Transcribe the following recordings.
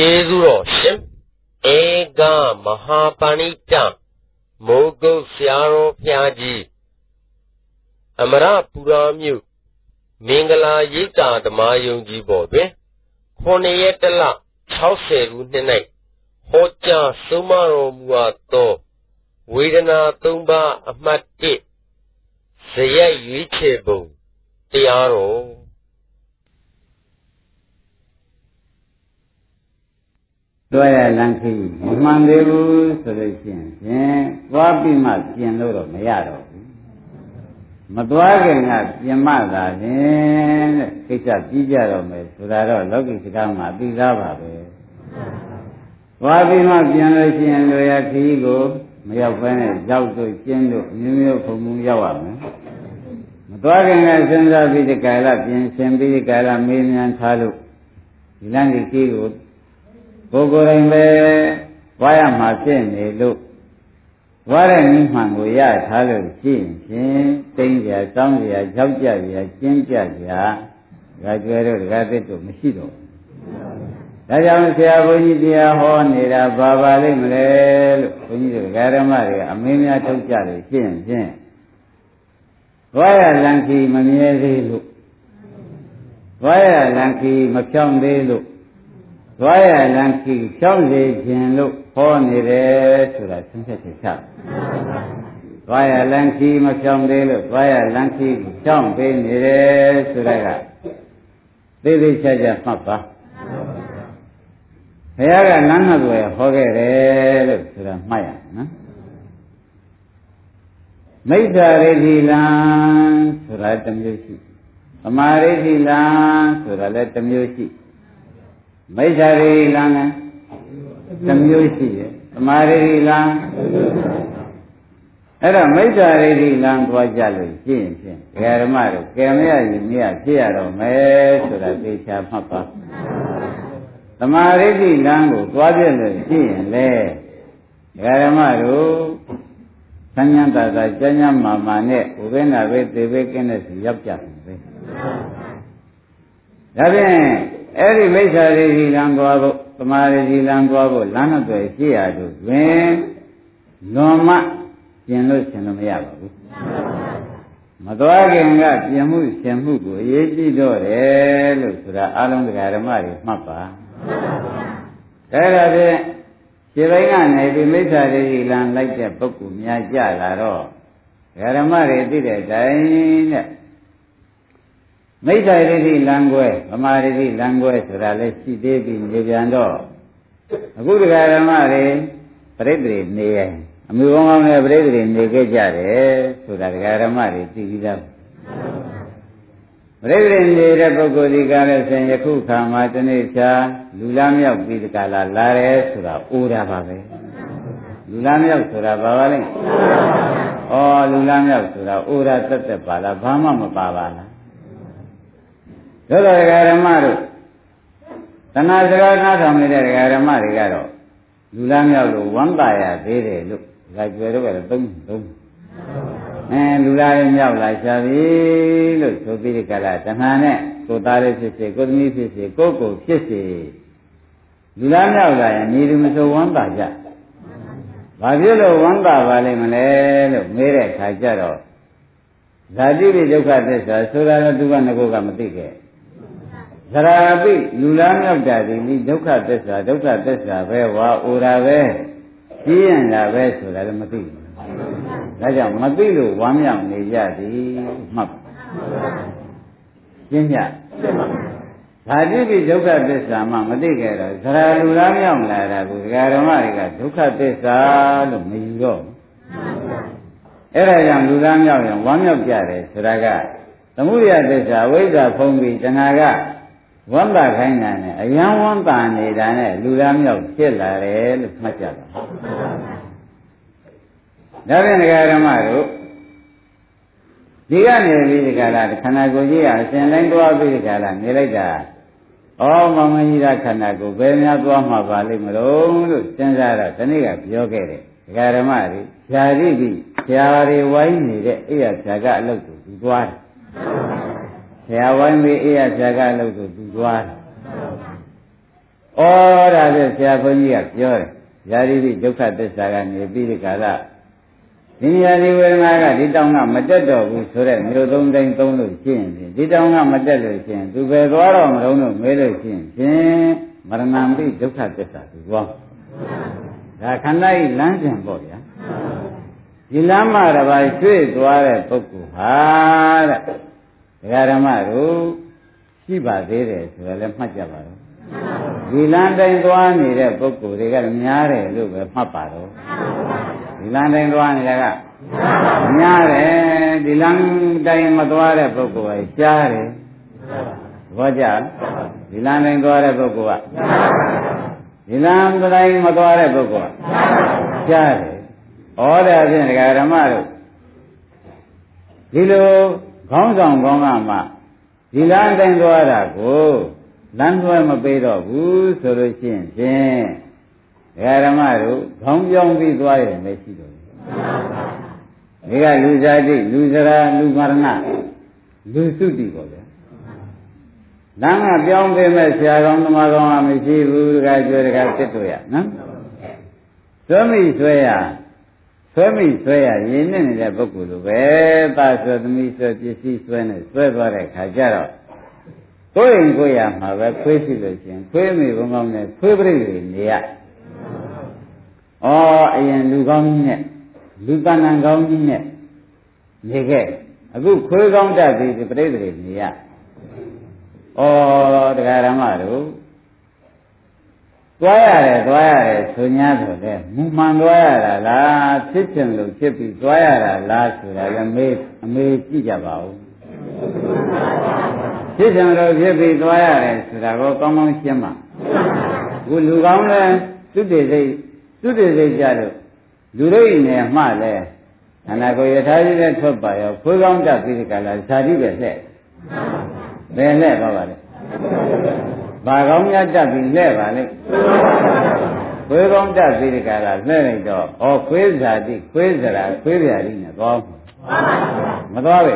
ကျေးဇူးတော်ရှင်ဧကမဟာပဏိတမိုးကုတ်ဆရာတော်ဘုရားကြီးအမရပူရာမြို့မင်္ဂလာရိပ်သာဓမ္မယုံကြီးပေါ်တွင်9ရက်တလ60ခုနှစ်၌ဟောကြားဆုံးမတော်မူအပ်သောဝေဒနာ၃ပါးအမှတ်၁ဇယက်ရွေးချယ်ပုံတရားတော် တွားရလန်းခီးမမှန်သေးဘူးဆိုလို့ရှိရင်ဖြင့်သွားပြီးမှပြင်လို့တော့မရတော့ဘူးမသွားခင်ကပြင်မှသာဖြင့်တဲ့ကိစ္စပြီးကြတော့မယ်ဆိုတာတော့လောကီစကားမှာပြီးသားပါပဲသွားပြီးမှပြင်လို့ရှိရင်လိုရခီးကိုမရောက်ဘဲနဲ့ရောက်တို့ကျင်းတို့မျိုးမျိုးဖုံဖုံရောက်ရမယ်မသွားခင်ကစဉ်းစားပြီးဒီကာလပြင်ဆင်ပြီးဒီကာလမေးမြန်းထားလို့ဒီလမ်းကြီးကို ကိုယ်ကိုယ်တိုင်ပဲဝါရမှာဖြစ်နေလို့ဝါတဲ့နိမှန်ကိုရထားလို့ရှိရင်ဖြင့်တိမ့်ကြတောင်းကြကြောက်ကြကြကျင်းကြကြဒါကျွဲတို့ဒကာသစ်တို့မရှိတော့ဒါကြောင့်ဆရာဘုန်းကြီးတရားဟောနေတာဘာပါလိမ့်မလဲလို့ဘုန်းကြီးတို့ဒကာဓမ္မတွေကအမင်းများထုတ်ကြလို့ရှိရင်ဖြင့်ဝါရလံခီမမြဲသေးလို့ဝါရလံခီမဖြောင်းသေးလို့ သွားရလန်းကြည့်ဖြောင်းစေခြင်းလို့ဟောနေတယ်ဆိုတာသင်္ခက်ချက်ချသွားရလန်းကြည့်မဖြောင်းသေးလို့သွားရလန်းကြည့်ဖြောင်းပေးနေတယ်ဆိုတာကသိသိချာချာမှတ်ပါဘုရားကလမ်းငါ့ကိုဟောခဲ့တယ်လို့ဆိုတာမှတ်ရနော်မိစ္ဆာရိတိလံဆိုတာတစ်မျိုးရှိသမာရိတိလံဆိုတာလည်းတစ်မျိုးရှိ မိစ္ဆာရိလံလည်းတစ်မျိုးရှိရဲ့သမာရိလံအဲ့တော့မိစ္ဆာရိလံသွားကြလို့ရှင်းဖြင့်ဒကာဓမ္မတို့ကံမရရင်မရဖြစ်ရတော့မယ်ဆိုတာသိချာမှတ်ပါသမာရိလံကိုသွားပြလို့ရှင်းရင်လေဒကာဓမ္မတို့ဆញ្ញံတာတာကျမ်းကျမ်းမာမာနဲ့ဥပ္ပန္နပဲသေပဲကင်းတဲ့စီရောက်ကြတယ်ပဲဒါဖြင့် အဲ့ဒီမိစ္ဆာရိတိလံသွားဖို့သမာရိတိလံသွားဖို့လမ်းနှစ်တွေရှိရတို့တွင်လွန်မှပြင်လို့ရှင်လို့မရပါဘူးမသွားခင်ကပြင်မှုရှင်မှုကိုအရေးကြီးတော့တယ်လို့ဆိုတာအလုံးတကာဓမ္မတွေမှတ်ပါအဲ့ဒါဖြင့်ခြေပိုင်းကနေပြီးမိစ္ဆာရိတိလံလိုက်တဲ့ပုဂ္ဂိုလ်များကြလာတော့ဓမ္မတွေသိတဲ့အတိုင်းတဲ့ မိစ္ဆာရိတိလံကွဲဗမာရိတိလံကွဲဆိုတာလည်းရှိသေးပြီနေပြန်တော့အခုတရားဓမ္မတွေပြိတ္တိနေရင်အမှုကောင်းကောင်းနဲ့ပြိတ္တိနေခဲ့ကြတယ်ဆိုတာတရားဓမ္မတွေသိပြီးသားပြိတ္တိနေတဲ့ပုဂ္ဂိုလ်ဒီကားလည်းဆင်ယခုခါမှာတနေ့ချာလူလားမြောက်ပြီးဒီကလာလာတယ်ဆိုတာအိုးတာပါပဲလူလားမြောက်ဆိုတာဘာပါလဲဩလူလားမြောက်ဆိုတာအိုးတာတက်တက်ပါလားဘာမှမပါပါလား သို့တော်ဒကာဓမ္မတို့သနာစကားနားထောင်နေတဲ့ဒကာဓမ္မတွေကတော့လူလားမြောက်လို့ဝမ်းသာရသေးတယ်လို့ဒါကျွယ်တော့ကတော့သုံးသုံးအဲလူလားလေးမြောက်လာရှာပြီလို့ဆိုပြီးဒီကလာတဏှာနဲ့ကိုသားလေးဖြစ်စေကိုသမီးဖြစ်စေကိုကိုဖြစ်စေလူလားမြောက်လာရင်ညီသူမဆိုဝမ်းသာကြဘာဖြစ်လို့ဝမ်းသာပါလိမ့်မလဲလို့မေးတဲ့အခါကျတော့ဇာတိပိဒုက္ခသစ္စာဆိုတာလည်းသူကငကိုကမသိခဲ့ သရာပိလူလားမြောက်တာဒီနိဒုက္ခသစ္စာဒုက္ခသစ္စာပဲဝါအိုတာပဲကြီးရင်တာပဲဆိုတာလည်းမသိဘူး။ဒါကြောင့်မသိလို့ဝမ်းမြောက်နေကြသည်မှတ်။ရှင်းကြ။ဓာတိပိဒုက္ခသစ္စာမှမသိကြတော့သရာလူလားမြောက်လာတာကိုဒကာဓမ္မတွေကဒုက္ခသစ္စာလို့မယူတော့ဘူး။အဲ့ဒါကြောင့်လူသားမြောက်ရင်ဝမ်းမြောက်ကြတယ်ဆိုတာကသမုဒယသစ္စာဝိဇ္ဇာဖုံးပြီးတဏှာက ဝမ်းသာခိုင်းတာနဲ့အယံဝမ်းသာနေတာနဲ့လူသားမြောက်ဖြစ်လာတယ်လို့မှတ်ကြတာဒါဖြင့်ဒကာဓမ္မတို့ဒီကနေပြီးဒီကလာခန္ဓာကိုယ်ကြီးကအစဉ်တိုင်းသွားပြီးဒီကလာနေလိုက်တာဩမမကြီးကခန္ဓာကိုယ်ဘယ်များသွားမှာပါလိမ့်မလို့လို့စဉ်းစားတော့ဒီနေ့ကပြောခဲ့တယ်ဒကာဓမ္မတွေဖြာတိပြီးဖြာတွေဝိုင်းနေတဲ့အိယဖြာကအလုပ်ကိုသူသွားတယ် ဆရာဝိုင်းပြီးအေးရဆရာကအလုပ်ကိုသူသွားတယ်။ဩဩဒါဖြင့်ဆရာဘုန်းကြီးကပြောတယ်ယာတိတိဒုက္ခသစ္စာကနေပြီးဒီကာလဒီနေရာဒီဝေဒနာကဒီတောင်းကမတက်တော့ဘူးဆိုတော့မျိုးသုံးတိုင်းသုံးလို့ရှိရင်ဒီတောင်းကမတက်လို့ရှိရင်သူပဲသွားတော့မလုံးလို့မဲလို့ရှိရင်ဖြင့်မရဏံပိဒုက္ခသစ္စာသူသွားဒါခန္ဓာဤလမ်းစဉ်ပေါ့ဗျာဒီလမ်းမှာတစ်ပါးရွှေ့သွားတဲ့ပုဂ္ဂိုလ်ဟာတဲ့ ဒကာဓမ္မတို့ရှိပါသေးတယ်ဆိုတော့လည်းမှတ်ကြပါတော့ဒီလမ်းတိုင်းသွားနေတဲ့ပုဂ္ဂိုလ်တွေကများတယ်လို့ပဲမှတ်ပါတော့ဒီလမ်းတိုင်းသွားနေတာကများတယ်ဒီလမ်းတိုင်းမသွားတဲ့ပုဂ္ဂိုလ်ကရှားတယ်ဘောကြဒီလမ်းတိုင်းသွားတဲ့ပုဂ္ဂိုလ်ကဒီလမ်းတိုင်းမသွားတဲ့ပုဂ္ဂိုလ်ကရှားတယ်ဩဒါဖြင့်ဒကာဓမ္မတို့ဒီလို ခေါင်းဆောင်ကောင်းကမှဒီလမ်းတိုင်းသွားတာကိုလမ်းသွဲမပေးတော့ဘူးဆိုလို့ရှိရင်ဖြင့်ဒကာဓမ္မတို့ခေါင်းပြောင်းပြီးသွားရင်မရှိတော့ဘူးဒီကလူဇာတိလူစရာလူမရဏလူစုတိပေါ့ဗျာလမ်းကပြောင်းပေးမဲ့ဆရာကောင်းသမားကောင်းကမရှိဘူးတခါကျွဲတခါစစ်တို့ရနော်သွဲမိဆွဲရ ဆွဲမိဆွဲရရင်းနေနေတဲ့ပုဂ္ဂိုလ်လိုပဲသာဆွဲသမီးဆွဲပစ္စည်းဆွဲနဲ့ဆွဲသွားတဲ့ခါကျတော့ကိုယ်ရင်ကိုယ်ရမှာပဲခွေးရှိလို့ရှင်ခွေးမိဘုံကောင်းနဲ့ခွေးပြိတွေနေရဩအရင်လူကောင်းကြီးနဲ့လူတဏ္ဍကောင်းကြီးနဲ့နေခဲ့အခုခွေးကောင်းတတ်ပြီးပြိတွေနေရဩတရားဓမ္မတို့ သွားရတယ်သွားရတယ်ဆို냐ဆိုတဲ့မူမှန်သွားရတာလားဖြစ်ချင်လို့ဖြစ်ပြီးသွားရတာလားဆိုတာလည်းမေးအမေးကြည့်ကြပါဦးဖြစ်ချင်လို့ဖြစ်ပြီးသွားရတယ်ဆိုတာကိုကောင်းကောင်းရှင်းပါခုလူကောင်းလဲသူတည်စိတ်သူတည်စိတ်ကြလို့လူတို့ဤနယ်မှလဲခန္ဓာကိုယ်ယထာကြီးနဲ့ထွက်ပါရောခွေးကောင်းတတ်ပြီးဒီကလာဇာတိပဲလှဲ့ဘယ်လှဲ့ပါပါလဲ ဘာကောင်းများတက်ပြီးလှဲ့ပါလိမ့်ခွေးကောင်းတက်ပြီးဒီကလာလှဲ့လိုက်တော့ဩခွေးဇာတိခွေးစရာခွေးပြာတိနဲ့သွားမသွားပဲ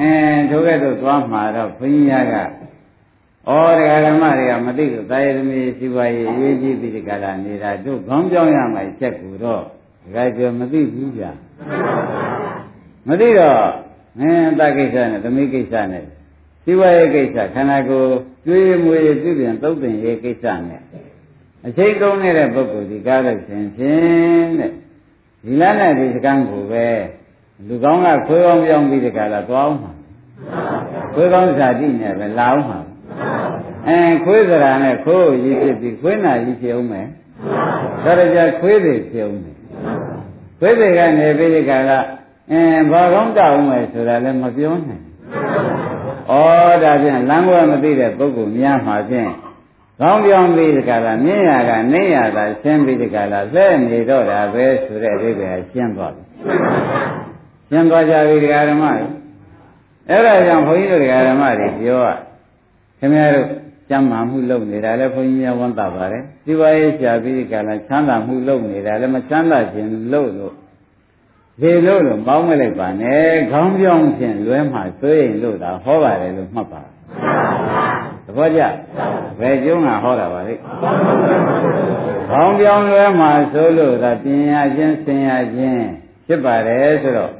အင်းထိုကဲ့သို့သွားမှာတော့ဘုရားကဩတရားဓမ္မတွေကမသိလို့တာယသမီးရှိပါရဲ့ရေးကြည့်ပြီးဒီကလာနေတာတို့ခေါင်းပြောင်းရမှချက်ကူတော့ဒီကကြောမသိဘူးကြာမသိတော့အင်းတကိစ္စနဲ့သမီးကိစ္စနဲ့စီဝါရေးကိစ္စခန္ဓာကိုယ် ကျွေးမွေးပြုပြင်သုတ်တင်ရေးကိစ္စနဲ့အချိန်ကုန်နေတဲ့ပုဂ္ဂိုလ်ဒီကားလို့ရှင်ဖြင့်တဲ့ဒီလနဲ့ဒီစကံကိုပဲလူကောင်းကခွေးကောင်းပြောင်းပြီးဒီကလာသွားအောင်မှာခွေးကောင်းဇာတိနဲ့ပဲလာအောင်မှာအဲခွေးစရာနဲ့ခိုးရည်ဖြစ်ပြီးခွေးနာရည်ဖြစ်အောင်မယ်ဒါကြကြခွေးတွေဖြစ်အောင်မယ်ခွေးတွေကနေပြီးဒီကလာအဲဘာကောင်းတောင်းမယ်ဆိုတာလည်းမပြောနိုင် ဩဒါဖြင့်လမ်းကွယ်မသိတဲ့ပုဂ္ဂိုလ်များမှာဖြင့်ကောင်းပြောင်းပြီးဒီကလာမြင့်ရကနေရတာရှင်းပြီးဒီကလာလက်နေတော့တာပဲဆိုတဲ့အဓိပ္ပာယ်ရှင်းသွားပြီရှင်းသွားကြပြီဒကာဓမ္မတွေအဲ့ဒါကြောင့်ဘုန်းကြီးတို့ဒကာဓမ္မတွေပြောရခင်ဗျားတို့ကျမ်းမာမှုလုပ်နေတာလည်းဘုန်းကြီးများဝန်တာပါတယ်ဒီပါရေးရှားပြီးဒီကလာချမ်းသာမှုလုပ်နေတာလည်းမချမ်းသာခြင်းလို့လို့ ဒီလို့လို့ပေါင်းမလိုက်ပါနဲ့ခေါင်းပြောင်းဖြင့်လွဲမှသွေးရင်လို့သာဟောပါတယ်လို့မှတ်ပါသဘောကျဘယ်ကျုံးကဟောတာပါလိခေါင်းပြောင်းလွဲမှဆိုလို့သာပညာချင်းဆင်ရချင်းဖြစ်ပါတယ်ဆိုတော့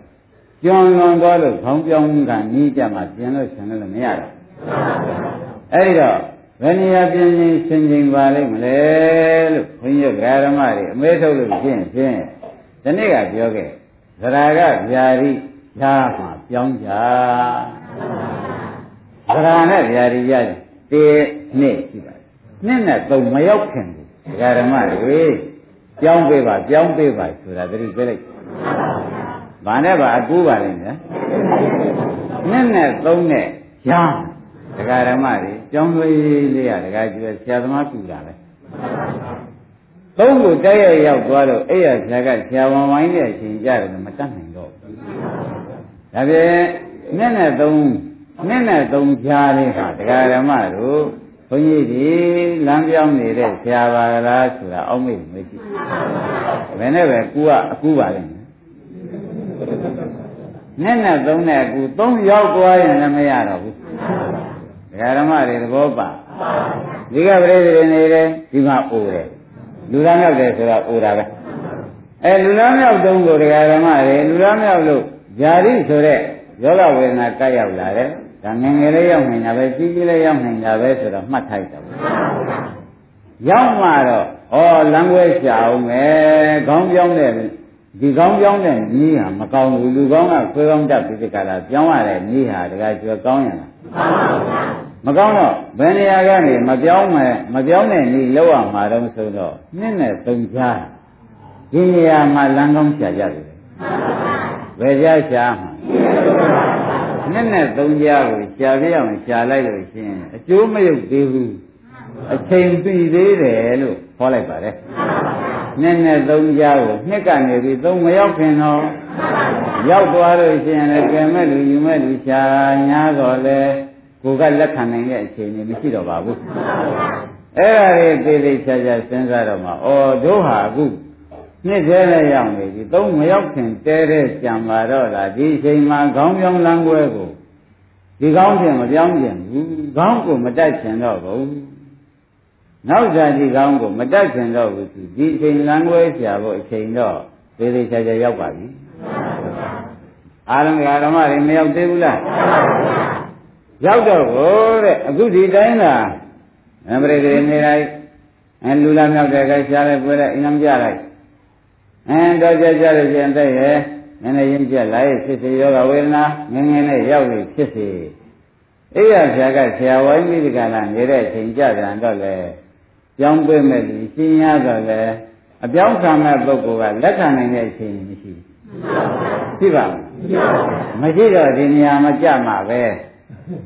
ကျွမ်းလွန်သွားလို့ခေါင်းပြောင်းကနီးကြမှာပြင်လို့ဆင်လို့မရတော့အဲ့ဒီတော့ဘယ်နေရာပြင်ရင်ဆင်ခြင်ပါလိမ့်မလဲလို့ဘုန်းကြီးဓမ္မတွေအမဲထုတ်လို့ဖြင့်ဖြင့်ဒီနေ့ကပြောခဲ့ သရကဗျာတိရှားမှာပြောင်းကြသရနဲ့ဗျာတိရတေနှစ်ရှိပါတယ်နှစ်နဲ့သုံးမရောက်ခင်ဘူးဒကာဓမ္မတွေပြောင်းပေးပါပြောင်းပေးပါဆိုတာသတိပေးလိုက်ဘာနဲ့ပါအကူပါလိမ့်မယ်နှစ်နဲ့သုံးနဲ့ရှားဒကာဓမ္မတွေပြောင်းလို့လေးရဒကာကျဆရာသမားကူတာပဲ သုံးကိုတိုက်ရရောက်သွားတော့အဲ့ရဆရာကဆရာဝန်ဝိုင်းတဲ့အချိန်ကြတယ်မတတ်နိုင်တော့ဘူး။ဒါပြင်နဲ့နဲ့သုံးနဲ့နဲ့သုံးကြားလေးဟာတရားဓမ္မတို့ဘုန်းကြီးဒီလမ်းပြောင်းနေတဲ့ဆရာပါလားဆိုတာအောက်မေ့မရှိ။ဘယ်နဲ့ပဲကူကအကူပါလိမ့်မယ်။နဲ့နဲ့သုံးနဲ့အကူသုံးရောက်သွားရင်လည်းမရတော့ဘူး။တရားဓမ္မတွေသဘောပါ။ဒီကပရိသေနေတယ်ဒီမှာအိုတယ် လူလားမြောက်တယ်ဆိုတော့အိုတာပဲအဲလူလားမြောက်တုံးကိုတရားဓမ္မတွေလူလားမြောက်လို့ဇာတိဆိုတဲ့ယောဂဝေဒနာကပ်ရောက်လာတယ်ဒါငယ်ငယ်လေးရောက်နေတာပဲကြီးကြီးလေးရောက်နေတာပဲဆိုတော့မှတ်ထိုက်တယ်ရောက်မှတော့ဩလမ်းွဲရှာအောင်မယ်ခေါင်းပြောင်းတဲ့ဒီကောင်းပြောင်းတဲ့နီးဟာမကောင်းဘူးလူကောင်းကခွေးကောင်းတတ်ပြီးကြတာပြောင်းရတဲ့နီးဟာတကယ်ကျွကောင်းရလားမ ကောင်းတော့ဘယ်နေရာကနေမပြောင်းမယ်မပြောင်းတဲ့နီးလောက်ရမှာတော့ဆိုတော့နှစ်နဲ့သုံးချားဒီနေရာမှာလမ်းကောင်းရှာကြတယ်ဘယ်ကြားရှာမှာနှစ်နဲ့သုံးချားကိုရှာပြအောင်ရှာလိုက်လို့ရှိရင်အကျိုးမရုပ်သေးဘူးအချိန်ပြီသေးတယ်လို့ခေါ်လိုက်ပါတယ်နှစ်နဲ့သုံးကြားကိုနှစ်ကနေပြီးသုံးမရောက်ခင်တော့ရောက်သွားလို့ရှိရင်လည်းကဲမဲ့လူယူမဲ့လူရှာညာတော့လေ ကိုကလက်ခံနိုင်တဲ့အခြေအနေမရှိတော့ပါဘူးအဲ့ဒါလေးသေးသေးချာချာစဉ်းစားတော့မှဩတို့ဟာအခုနှစ်သေးနဲ့ရောက်နေပြီသုံးမရောက်ခင်တဲတဲ့ကြံပါတော့လားဒီအချိန်မှာခေါင်းပြောင်းလမ်းကွဲကိုဒီကောင်းဖြင့်မပြောင်းကျင်ဘူးခေါင်းကိုမတက်ချင်တော့ဘူးနောက်ဇာတိကောင်းကိုမတက်ခင်တော့ဘူးသူဒီအချိန်လမ်းခွဲရှာဖို့အချိန်တော့သေးသေးချာချာရောက်ပါပြီအားလုံးကဓမ္မတွေမရောက်သေးဘူးလား ရောက်တော့ကိုတဲ့အခုဒီတိုင်းသာအမရိကနေလိုက်အဲလူလာမြောက်တဲ့ကရှားလိုက်ပွဲလိုက်အင်းလမ်းကြလိုက်အဲတော့ကြကြလို့ကျင်တဲ့ရဲ့နည်းနည်းရင်းကျက်လိုက်ဖြစ်စေယောဂဝေဒနာငငယ်နဲ့ရောက်လို့ဖြစ်စေအိယာဆရာကဆရာဝိုင်းမိဒီကလာနေတဲ့အချိန်ကြပြန်တော့လေပြောင်းပေးမဲ့လူရှင်းရတော့လေအပြောင်းခံမဲ့ပုဂ္ဂိုလ်ကလက်ခံနိုင်တဲ့အချိန်မရှိဘူးရှိပါဘူးမရှိတော့ဒီနေရာမှာကြမှာပဲ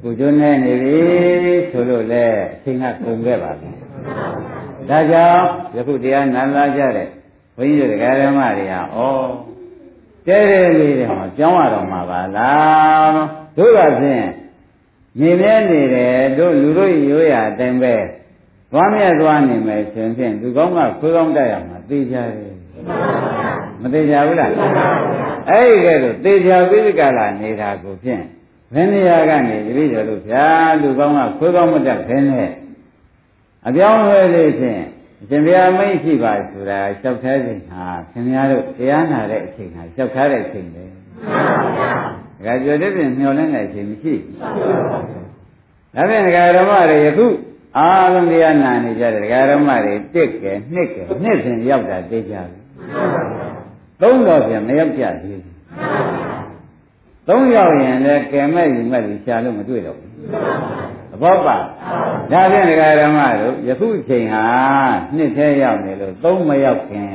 ကိုကျွန်းနေနေပြီဆိုလို့လေအချိန်ကကုန်ခဲ့ပါပြီဒါကြောင့်ယခုတရားနာလာကြတဲ့ဘုန်းကြီးတို့တရားဓမ္မတွေဟာဩတဲတဲလေးတွေမှာကြောင်းရတော့မှာပါလားတို့ကဖြင့်မြင်မြဲနေတယ်တို့လူတို့ရိုးရာအတိုင်းပဲသွားမြတ်သွားနေမယ်ဆိုရင်လူကောင်းကခွေးကောင်းတက်ရမှာသိကြတယ်မသိကြဘူးလားအဲ့ဒီကဲတော့သေချာပိဋကလာနေတာကိုဖြင့် ဘယ်နေရာကနေတပည့်တော်တို့ဗျာလူကောင်းကခွေးကောင်းမတက်ခင်းနဲ့အပြောင်းလဲလေးဖြင့်အရှင်ဘုရားမိတ်ရှိပါဆိုတာလျှောက်ထားခြင်းဟာခင်ဗျားတို့တရားနာတဲ့အချိန်ဟာလျှောက်ထားတဲ့အချိန်ပဲဒါကြွတဲ့ပြင်မျောလင်းတဲ့အချိန်မရှိဘူးဒါဖြင့်ဒကာဓမ္မတွေယခုအားလုံးတရားနာနေကြတဲ့ဒကာဓမ္မတွေတစ်ကဲနှစ်ကဲနှစ်ဖြင့်ရောက်တာသိကြပြီသုံးတော်ပြန်မရောက်ကြသေးဘူး သုံးရောက်ရင်လည်းကဲမဲ့ယူမဲ့လူရှာလို့မတွေ့တော့ဘူးသဘောပါဒါဖြင့်ဒကာဓမ္မတို့ယခုချိန်ဟာနှစ်သေးရောက်နေလို့သုံးမရောက်ခင်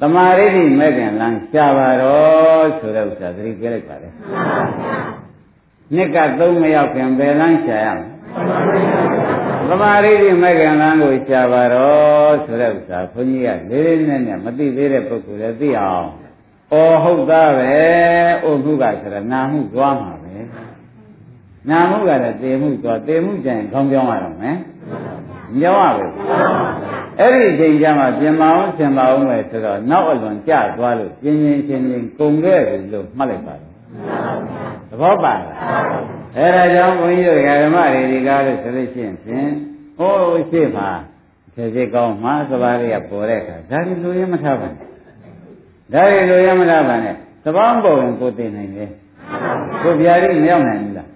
တမာရိဋ္ဌိမဲ့ခင်လမ်းရှာပါတော့ဆိုတဲ့ဥစ္စာသတိပေးလိုက်ပါလေနှစ်ကသုံးမရောက်ခင်ဘယ်လမ်းရှာရမလဲသမာရိဋ္ဌိမဲ့ခင်လမ်းကိုရှာပါတော့ဆိုတဲ့ဥစ္စာဘုန်းကြီးကလေးလေးနက်နက်မသိသေးတဲ့ပုဂ္ဂိုလ်လည်းသိအောင်။ အော်ဟုတ်သားပဲ။အိုမှုကဆိုတော့နာမှုသွားမှာပဲ။နာမှုကလည်းတေမှုသွားတေမှုကျရင်ခေါင်းပြောင်းရတော့မယ်။ပြောင်းရပဲ။အဲ့ဒီအချိန်ကျမှပြင်မအောင်ဆင်ပါအောင်ပဲဆိုတော့နောက်အလွန်ကြသွားလို့ပြင်းပြင်းချင်းချင်းကုန်ခဲ့ပြီလို့မှတ်လိုက်ပါတော့။သဘောပါလား။အဲဒါကြောင့်ဘုန်းကြီးတို့ဓမ္မတွေဒီကားလို့ဆိုလို့ရှိရင်ဖြင့်ဟိုးရှိပါသေစိတ်ကောင်းမှာသဘာဝရပေါ်တဲ့အခါဒါဒီလူရမထားပါနဲ့ ဒါရီလိုရမလားပါနဲ့သဘောပုံကိုသိနိုင်တယ်ကိုဗျာတိမရောက်နိုင်ဘူးလား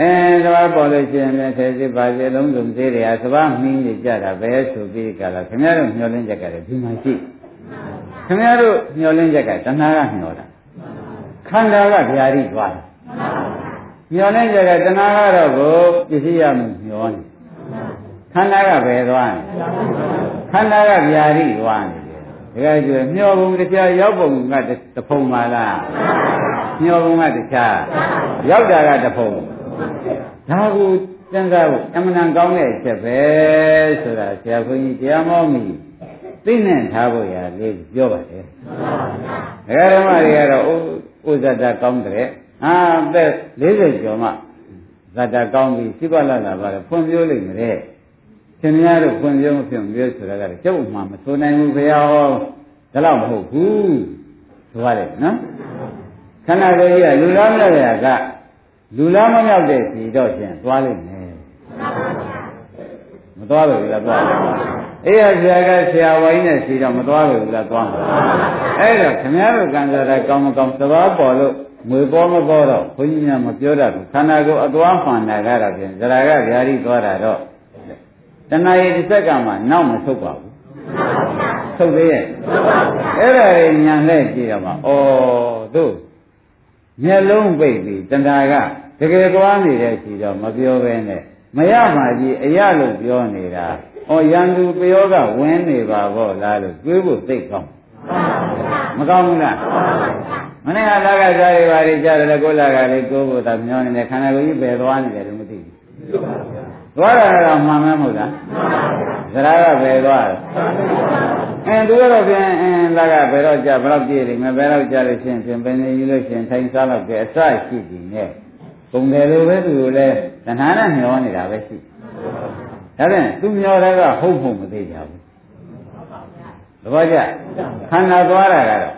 အဲသဘောပေါ်လို့ရှိရင်လည်းသေစစ်ပါစေလုံးစုံသေးတယ်ဟာသဘောမင်းကြီးကြတာပဲဆိုပြီးကြလားခင်ဗျားတို့မျောလင်းချက်ကလည်းဒီမှာရှိခင်ဗျားတို့မျောလင်းချက်ကတဏှာကမျောတာခန္ဓာကဗျာတိသွားတယ်မျောလင်းချက်ကတဏှာကတော့ကိုပစ္စည်းရမှုမျောနေခန္ဓာကဘယ်သွားနေခန္ဓာကဗျာတိသွားနေ တကယ်ကျွမျောပုံတရားရောက်ပုံကတဖုံပါလားမျောပုံကတခြားရောက်တာကတဖုံဒါကိုစဉ်းစားဖို့အမှန်တန်ကောင်းတဲ့အချက်ပဲဆိုတာဆရာခွန်ကြီးတရားမောမိသိနေထားဖို့ရလေးပြောပါတယ်ဒကာဓမ္မတွေကတော့ဥဇ္ဇတကောင်းတဲ့အာသက်40ကျော်မှဇတကောင်းပြီစိပ္ပလလာပါလေဖွံ့ဖြိုးလိမ့်မယ် ရှင်များတို့ဖွင့်ပြောမဖြစ်မပြောဆိုတာကလည်းကျုပ်မှမဆိုနိုင်ဘူးဘုရားဟောဒါတော့မဟုတ်ဘူးဆိုရတယ်နော်ခန္ဓာကိုယ်ကြီးကလူလားမလဲကလူလားမမြောက်တဲ့စီတော့ရှင်သွားလိမ့်မယ်မသွားဘူးလားသွားအေးရဆရာကဆရာဝိုင်းနဲ့ရှိတော့မသွားဘူးလားသွားအဲ့တော့ခင်ဗျားတို့ကံစားတာကောင်းမကောင်းသဘာပေါ်လို့ငွေပေါ်မပေါ်တော့ဘုန်းကြီးများမပြောတတ်ဘူးခန္ဓာကိုယ်အသွားမှန်တာကတော့ဖြင့်ဇရာကဗျာတိသွားတာတော့ တဏှာရည်တစ်စက္ကန့်မှနောက်မဆုတ်ပါဘူးဆုတ်သေးရဲ့အဲ့ဒါရညံလဲကြည့်တော့မှဩတို့မျက်လုံးပိတ်ပြီးတဏှာကတကယ်သွားနေတဲ့ရှိတော့မပြောဘဲနဲ့မရမှကြီးအရလို့ပြောနေတာဩရန်သူပယောကဝင်နေပါဘောလားလို့တွေးဖို့သိကောင်းမကောင်းဘူးလားမနေ့ကလာကစားရပါလေကြားတယ်ကိုလာကလေးကိုကိုသာမျောနေတယ်ခန္ဓာကိုယ်ကြီးပဲသွားနေတယ်လို့မသိဘူး သွားတာတော့မှန်မှမဟုတ်လားသရကပဲသွားတယ်အဲသူကတော့ပြန်အင်းလာကဘယ်တော့ကြာဘယ်တော့ပြည့်လိမ့်မယ်ဘယ်တော့ကြာလို့ရှိရင်ပြန်ပင်နေယူလို့ရှိရင်ထိုင်စားတော့ကြအစရှိပြီနဲ့ပုံတယ်လို့ပဲသူကလည်းတဏှာနဲ့မျောနေတာပဲရှိဒါဖြင့်သူမျောတဲ့ကဟုတ်ဖို့မသိကြဘူးသဘောကျခန္ဓာသွားတာကတော့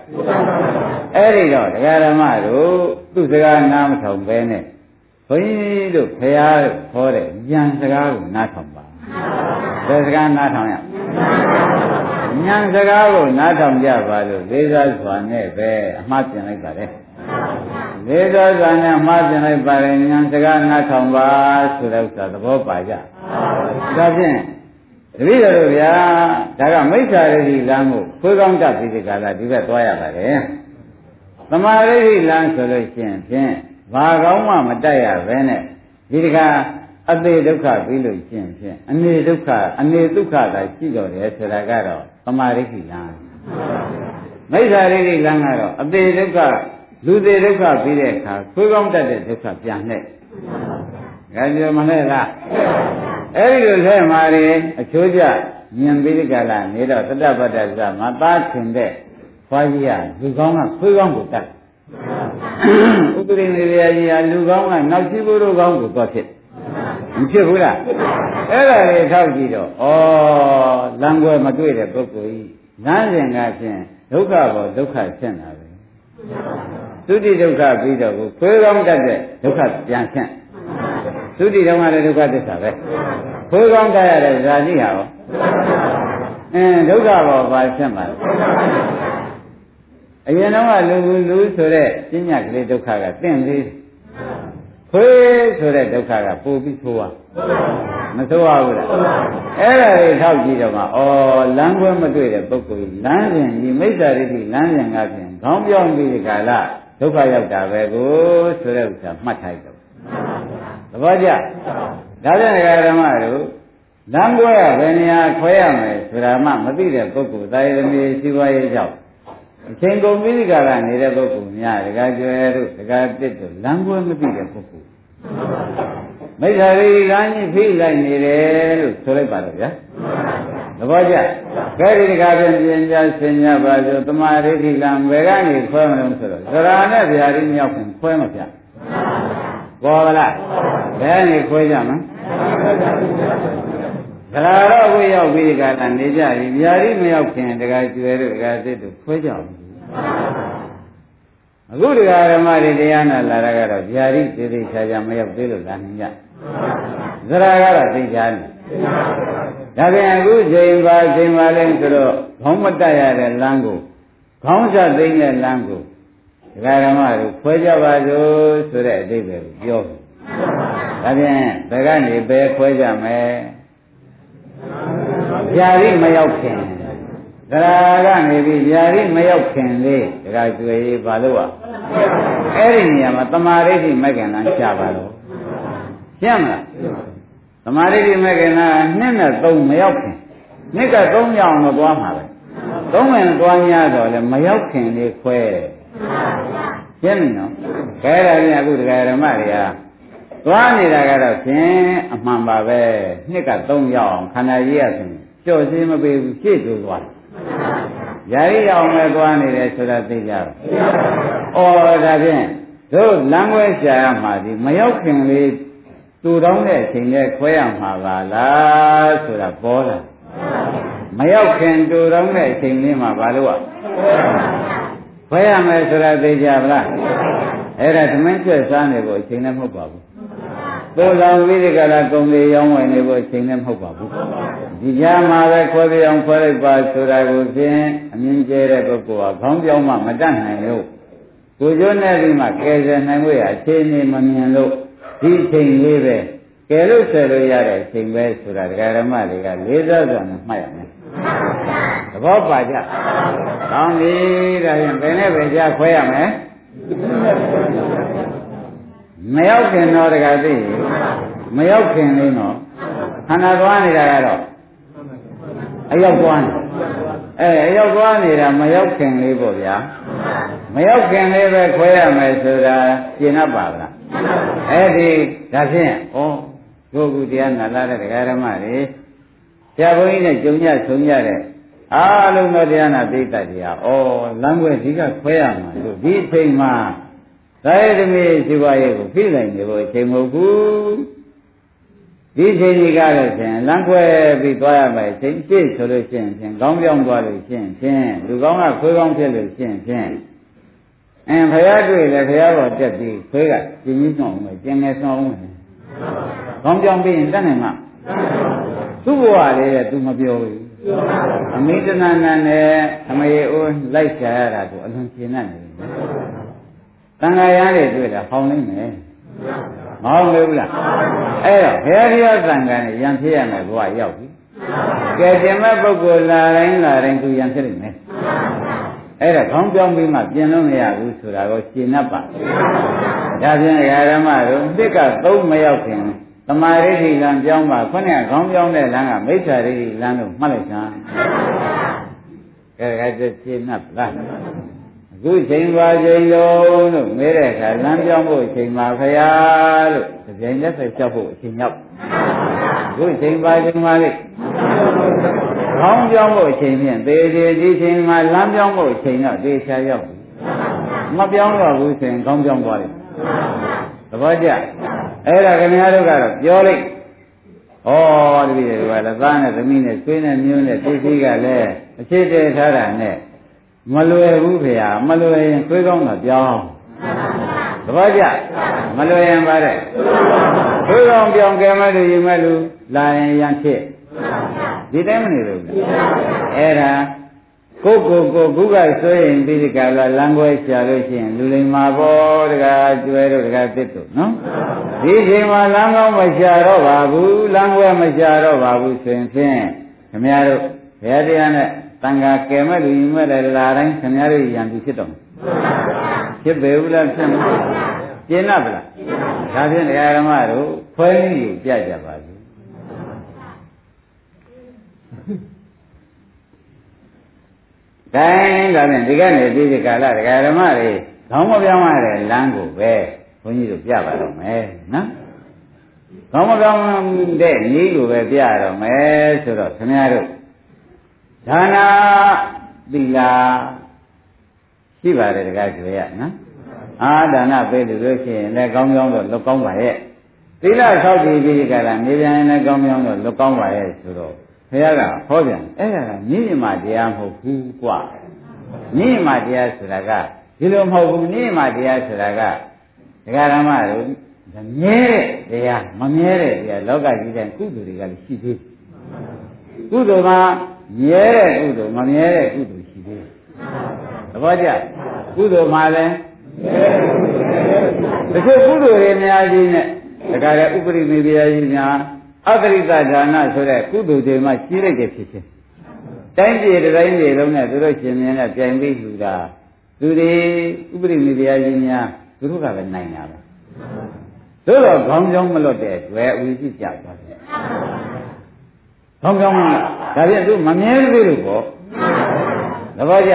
အဲ့ဒီတော့တရားဓမ္မတို့သူ့စကားနားမထောင်ပဲနဲ့ ဘုန်းကြီးတို့ဖရာခေါ်တဲ့ဉာဏ်စကားကိုနားထောင်ပါဘယ်စကားနားထောင်ရဉာဏ်စကားကိုနားထောင်ကြပါလို့လေးစားစွာနဲ့ပဲအမှားပြင်လိုက်ပါလေလေးစားစွာနဲ့အမှားပြင်လိုက်ပါလေဉာဏ်စကားနားထောင်ပါဆိုတဲ့ဥစ္စာသဘောပါကြဒါဖြင့်တပည့်တော်တို့ဗျာဒါကမိစ္ဆာရိတိလမ်းကိုခွေးကောင်းတတ်ပြီးဒီကလာဒီဘက်သွားရပါတယ်သမာရိတိလမ်းဆိုလို့ရှိရင်ဖြင့် ဘာကောင်းမှမတက်ရပဲနဲ့ဒီတကအသေးဒုက္ခပြီးလို့ရှိရင်ဖြင့်အနေဒုက္ခအနေဒုက္ခသာရှိတော်တယ်ဆိုတာကတော့သမာရိတိလမ်းမိစ္ဆာရိတိလမ်းကတော့အသေးဒုက္ခလူသေးဒုက္ခပြီးတဲ့အခါခွေးကောင်းတတ်တဲ့ဒုက္ခပြန်နဲ့ဒါကြောင့်မလဲလားအဲ့ဒီလိုဆက်မှာရင်အချိုးကျမြင်ပြီးဒီကလာနေတော့တတ္တပတ္တဇမသားခင်တဲ့ခွာကြီးကလူကောင်းကခွေးကောင်းကိုတတ် ဥပရိနေရကြီးကလူကောင်းကနောက်ရှိဘုရုကောင်းကိုတော့ဖြစ်မဖြစ်ဘူးလားအဲ့ဒါလေးထောက်ကြည့်တော့ဩလမ်းကွယ်မတွေ့တဲ့ပုဂ္ဂိုလ်ကြီးလမ်းစဉ်ကဖြင့်ဒုက္ခပေါ်ဒုက္ခဖြစ်နေတာပဲသုတိဒုက္ခပြီးတော့ကိုခွေးကောင်းတတ်တဲ့ဒုက္ခပြန်ဖြစ်သုတိတုံးကလည်းဒုက္ခသစ္စာပဲခွေးကောင်းတတ်ရတဲ့ဇာတိဟာရောအင်းဒုက္ခပေါ်ပါဖြစ်မှာ အရင်တော့ကလူလူဆိုတဲ့ပညာကလေးဒုက္ခကတင့်လေးခွေးဆိုတဲ့ဒုက္ခကပိုပြီးဆိုးရမဆိုးရဘူးလားအဲ့ဒါတွေထောက်ကြည့်တော့မှဩလမ်းခွဲမတွေ့တဲ့ပုဂ္ဂိုလ်လမ်းစဉ်ဒီမိစ္ဆာရိတိလမ်းစဉ်ကဖြင့်ခေါင်းပြောင်းပြီးဒီကာလဒုက္ခရောက်တာပဲကိုဆိုတဲ့ဥစ္စာမှတ်ထားကြတော့သဘောကျဒါပြန်ဓမ္မတို့လမ်းခွဲရဘယ်နေရာခွဲရမယ်ဆိုတာမှမသိတဲ့ပုဂ္ဂိုလ်တာယသမီးစီးပွားရေးကြောင့် အချိန်ကုန်ပြီးဒီကရနေတဲ့ပုဂ္ဂိုလ်များဒကာကျွယ်တို့ဒကာတစ်တို့လမ်းကွဲမသိတဲ့ပုဂ္ဂိုလ်မိစ္ဆာရိလမ်းကြီးဖိလိုက်နေတယ်လို့ဆိုလိုက်ပါတော့ဗျာသဘောကျကဲဒီဒကာပြန်ပြင်ကြဆင်ကြပါစို့တမာရိဋ္ဌိလံဘယ်ကနေခွဲမလို့ဆိုတော့သရဏနဲ့ဗျာတိမြောက်ခင်ခွဲမပြပေါ်ပါလားဘယ်ကနေခွဲကြမလဲဒါတော့ဝိရောက်ပြီးကလာနေကြပြီဗျာတိမရောက်ခင်တခါကျွဲတို့တခါသစ်တို့ခွဲကြအောင် အခုတရားဓမ္မတွေတရားနာလာတာကတော့ဗျာတိသေသေးချာချာမရောက်သေးလို့လာနေကြသရကတော့သိချာနေဒါပြန်အခုချိန်ပါချိန်ပါလဲဆိုတော့ခေါင်းမတက်ရတဲ့လမ်းကိုခေါင်းဆက်သိတဲ့လမ်းကိုဒကာဓမ္မတို့ခွဲကြပါစို့ဆိုတဲ့အဓိပ္ပာယ်ကိုပြောတယ်ဒါပြန်ဘယ်ကနေဘယ်ခွဲကြမလဲဗျာတိမရောက်ခင် သရာကနေပြီးဗျာတိမရောက်ခင်လေးဒကာကျွေးဘာလို့อ่ะအဲ့ဒီနေရာမှာတမာရိဋ္ဌိမဂ္ဂင်လန်းရှားပါလို့ရှင်းမလားတမာရိဋ္ဌိမဂ္ဂင်လန်းနှစ်နဲ့သုံးမရောက်ခင်နှစ်ကသုံးရောက်တော့သွားမှာပဲသုံးဝင်သွား냐တော့လေမရောက်ခင်လေးခွဲရှင်းပြီနော်ခဲဒါပြန်အခုဒကာဓမ္မတွေကသွားနေတာကတော့ဖြင့်အမှန်ပါပဲနှစ်ကသုံးရောက်အောင်ခန္ဓာကြီးရဆိုရင်ကြော့စင်းမပေးဘူးရှေ့ကျိုးသွားယာ ရိအောင်ပဲသွားနေတယ်ဆိုတာသိကြတော့ဩဒါဖြင့်တို့လမ်းခွဲရှာရမှာဒီမရောက်ခင်လေးတူတောင်းတဲ့အချိန်နဲ့ခွဲရမှာပါလားဆိုတာပေါ်လာမရောက်ခင်တူတောင်းတဲ့အချိန်လေးမှာဘာလို့อ่ะခွဲရမယ်ဆိုတာသိကြပါလားအဲ့ဒါသမင်းကျွဲစားနေဖို့အချိန်နဲ့မဟုတ်ပါဘူး ကိုယ်ဆောင်ပြီးဒီကလာကုံလေးရောင်းဝယ်နေဖို့အချိန်လည်းမဟုတ်ပါဘူးဒီကြားမှာပဲခွဲပြအောင်ခွဲလိုက်ပါဆိုတာကိုဖြင့်အမြင်ကျဲတဲ့ပုဂ္ဂိုလ်ကခေါင်းပြောင်းမှမတတ်နိုင်လို့ကိုကျိုးနဲ့ပြီးမှကယ်ဆယ်နိုင်ဖို့အခြေအနေမမြင်လို့ဒီအချိန်လေးပဲကယ်လို့ဆယ်လို့ရတဲ့အချိန်ပဲဆိုတာဒကာဓမ္မတွေကလေးစားစွာနဲ့မှတ်ရမယ်သဘောပါကြ။ကောင်းပြီဒါရင်ဘယ်နဲ့ပဲကြားခွဲရမယ်။ မရောက်ခင်တော့တကသိမရောက်ခင်လေးတော့ခန္ဓာသွားနေတာကတော့အရောက်သွားနေအဲအရောက်သွားနေတာမရောက်ခင်လေးပေါ့ဗျာမရောက်ခင်လေးပဲခွဲရမယ်ဆိုတာရှင်း납ပါလားအဲ့ဒီဒါဖြင့်ဩကိုယ်ကူတရားနာလာတဲ့ဒကာဓမ္မတွေဆရာဘုန်းကြီးနဲ့ကြုံရဆုံရတဲ့အားလုံးသောတရားနာပိဋကတရားဩလမ်းွယ်ဒီကခွဲရမှာလို့ဒီအချိန်မှာ သာယသမီးရှိပါရဲ့ကိုဖိနိုင်နေဖို့အချိန်မဟုတ်ဘူးဒီချိန်ကြီးကလည်းဖြင့်လမ်းခွဲပြီးသွားရမယ်ချိန်ရှေ့ဆိုလို့ရှိရင်ဖြင့်ခေါင်းပြောင်းသွားလို့ရှိရင်ဖြင့်လူကောင်းကခွေးကောင်းဖြစ်လို့ရှိရင်ဖြင့်အင်းဖရာတွေ့လေဖရာပေါ်တက်ပြီးခွေးကကျင်းကြီးဆောင်အောင်ကျင်းငယ်ဆောင်အောင်ခေါင်းပြောင်းပြီးရင်တတ်နိုင်မှာသူ့ဘဝလေးတဲ့သူမပြောဘူးအမိတနာနာနဲ့အမေအိုးလိုက်ချရတာကိုအလွန်ရှင်းနေတယ် တန်ခါရမ်းတွေတွေ့တာဟောင်းနေမယ်မဟုတ်လေဘူးလားအဲ့တော့ဘုရားတရားသံဃာနဲ့ယံဖြစ်ရမယ်ဘဝရောက်ပြီကဲတင်မဲ့ပုဂ္ဂိုလ်လာတိုင်းလာတိုင်းသူယံဖြစ်နေမယ်အဲ့ဒါခေါင်းပြောင်းပြီးမှပြင်လို့မရဘူးဆိုတာကိုရှင်း납ပါဒါဖြင့်ဓမ္မတို့တစ်ကသုံးမရောက်ခင်သမာဓိဋ္ဌိလံပြောင်းပါခုနကခေါင်းပြောင်းတဲ့လမ်းကမိစ္ဆာဒိဋ္ဌိလမ်းလို့မှတ်လိုက်စမ်းကဲဒါကရှင်း납လား အခုချိန်ပါချိန်လုံးလို့မေးတဲ့အခါလမ်းပြောင်းဖို့ချိန်ပါခရားလို့ဒီချိန်လက်ဆက်ချက်ဖို့အချိန်ရောက်အခုချိန်ပါချိန်ပါလေခေါင်းပြောင်းဖို့ချိန်ဖြင့်သေသေးဒီချိန်မှာလမ်းပြောင်းဖို့ချိန်တော့သေချာရောက်ပြီမပြောင်းတော့ဘူးဆိုရင်ခေါင်းပြောင်းသွားတယ်သဘောကျအဲ့ဒါခင်ဗျားတို့ကတော့ပြောလိုက်ဩတပည့်တွေကလည်းသားနဲ့သမီးနဲ့ဆွေးနဲ့မျိုးနဲ့သိသိကလည်းအခြေတည်ထားတာနဲ့ မလွယ်ဘူးဖေဟာမလွယ်ရင်ခွေးကောင်းတော့ပြောင်းသဘောကျမလွယ်ရင်ပါတဲ့ခွေးကောင်းပြောင်းကဲမဲ့လူရင်မဲ့လူလာရင်ရန်ဖြစ်ဒီတိုင်းမနေလို့အဲ့ဒါကိုကိုကိုခုကဆိုရင်ပြီးဒီကလာလမ်းခွဲရှာလို့ရှိရင်လူလိမ္မာပေါ်တကားကျွဲတို့တကားတစ်တို့နော်ဒီချိန်မှာလမ်းကောင်းမရှာတော့ပါဘူးလမ်းခွဲမရှာတော့ပါဘူးဆိုရင်ဖြင့်ခင်ဗျားတို့ဘယ်တရားနဲ့ တန်ခါကယ်မဲ့လူကြီးမဲ့လည်းလာတိုင်းခင်ဗျားတို့ရန်သူဖြစ်တော့မယ်ဖြစ်ပေဘူးလားဖြစ်မလားကျင်း납ဗလားဒါဖြင့်တရားဓမ္မတို့ဖွဲနည်းကိုပြကြပါစို့တိုင်းဒါဖြင့်ဒီကနေ့ဒီဒီကာလတရားဓမ္မတွေခေါင်းမပြောင်းရတဲ့လမ်းကိုပဲဘုန်းကြီးတို့ပြပါတော့မယ်နော်ခေါင်းမပြောင်းတဲ့နည်းကိုပဲပြရတော့မယ်ဆိုတော့ခင်ဗျားတို့ ဒါနာသီလာရှိပါတယ်တကားကျွေရနော်အာဒါနပေးလို့လို့ရှိရင်လည်းကောင်းကောင်းတော့လွတ်ကောင်းပါရဲ့သီလဆောက်တည်ပြီးကြတာနေပြန်ရင်လည်းကောင်းကောင်းတော့လွတ်ကောင်းပါရဲ့ဆိုတော့ဘုရားကဟောပြန်အဲ့ဒါကမြင့်မြတ်တရားမဟုတ်ဘူးကွာမြင့်မြတ်တရားဆိုတာကဒီလိုမဟုတ်ဘူးမြင့်မြတ်တရားဆိုတာကဒကာရမတို့မြဲတဲ့တရားမမြဲတဲ့တရားလောကကြီးတဲ့ကုသိုလ်တွေကလည်းရှိသေးကုသိုလ်မှာ မြဲတဲ့ကုသိုလ်မမြဲတဲ့ကုသိုလ်ရှိသေးတယ်သဘောကျကုသိုလ်မှာလည်းတချို့ကုသိုလ်တွေအများကြီးနဲ့ဒါကြတဲ့ဥပရိမေတရားကြီးများအဂရိတဒါနဆိုတဲ့ကုသိုလ်တွေမှရှိလိုက်တဲ့ဖြစ်ချင်းတိုင်းပြည်တိုင်းပြည်လုံးနဲ့သူတို့ရှင်မြင်းနဲ့ပြိုင်ပြီးလူတာသူတွေဥပရိမေတရားကြီးများသူတို့ကပဲနိုင်တာပဲတို့တော့ခေါင်းကြောင်းမလွတ်တဲ့တွေ့အဝိသိကြသွားတ ယ်ခေါင်းကြောင်းမဒါဖြင့်သူမမြဲဘူးလို့ပေါ့သဘောကျ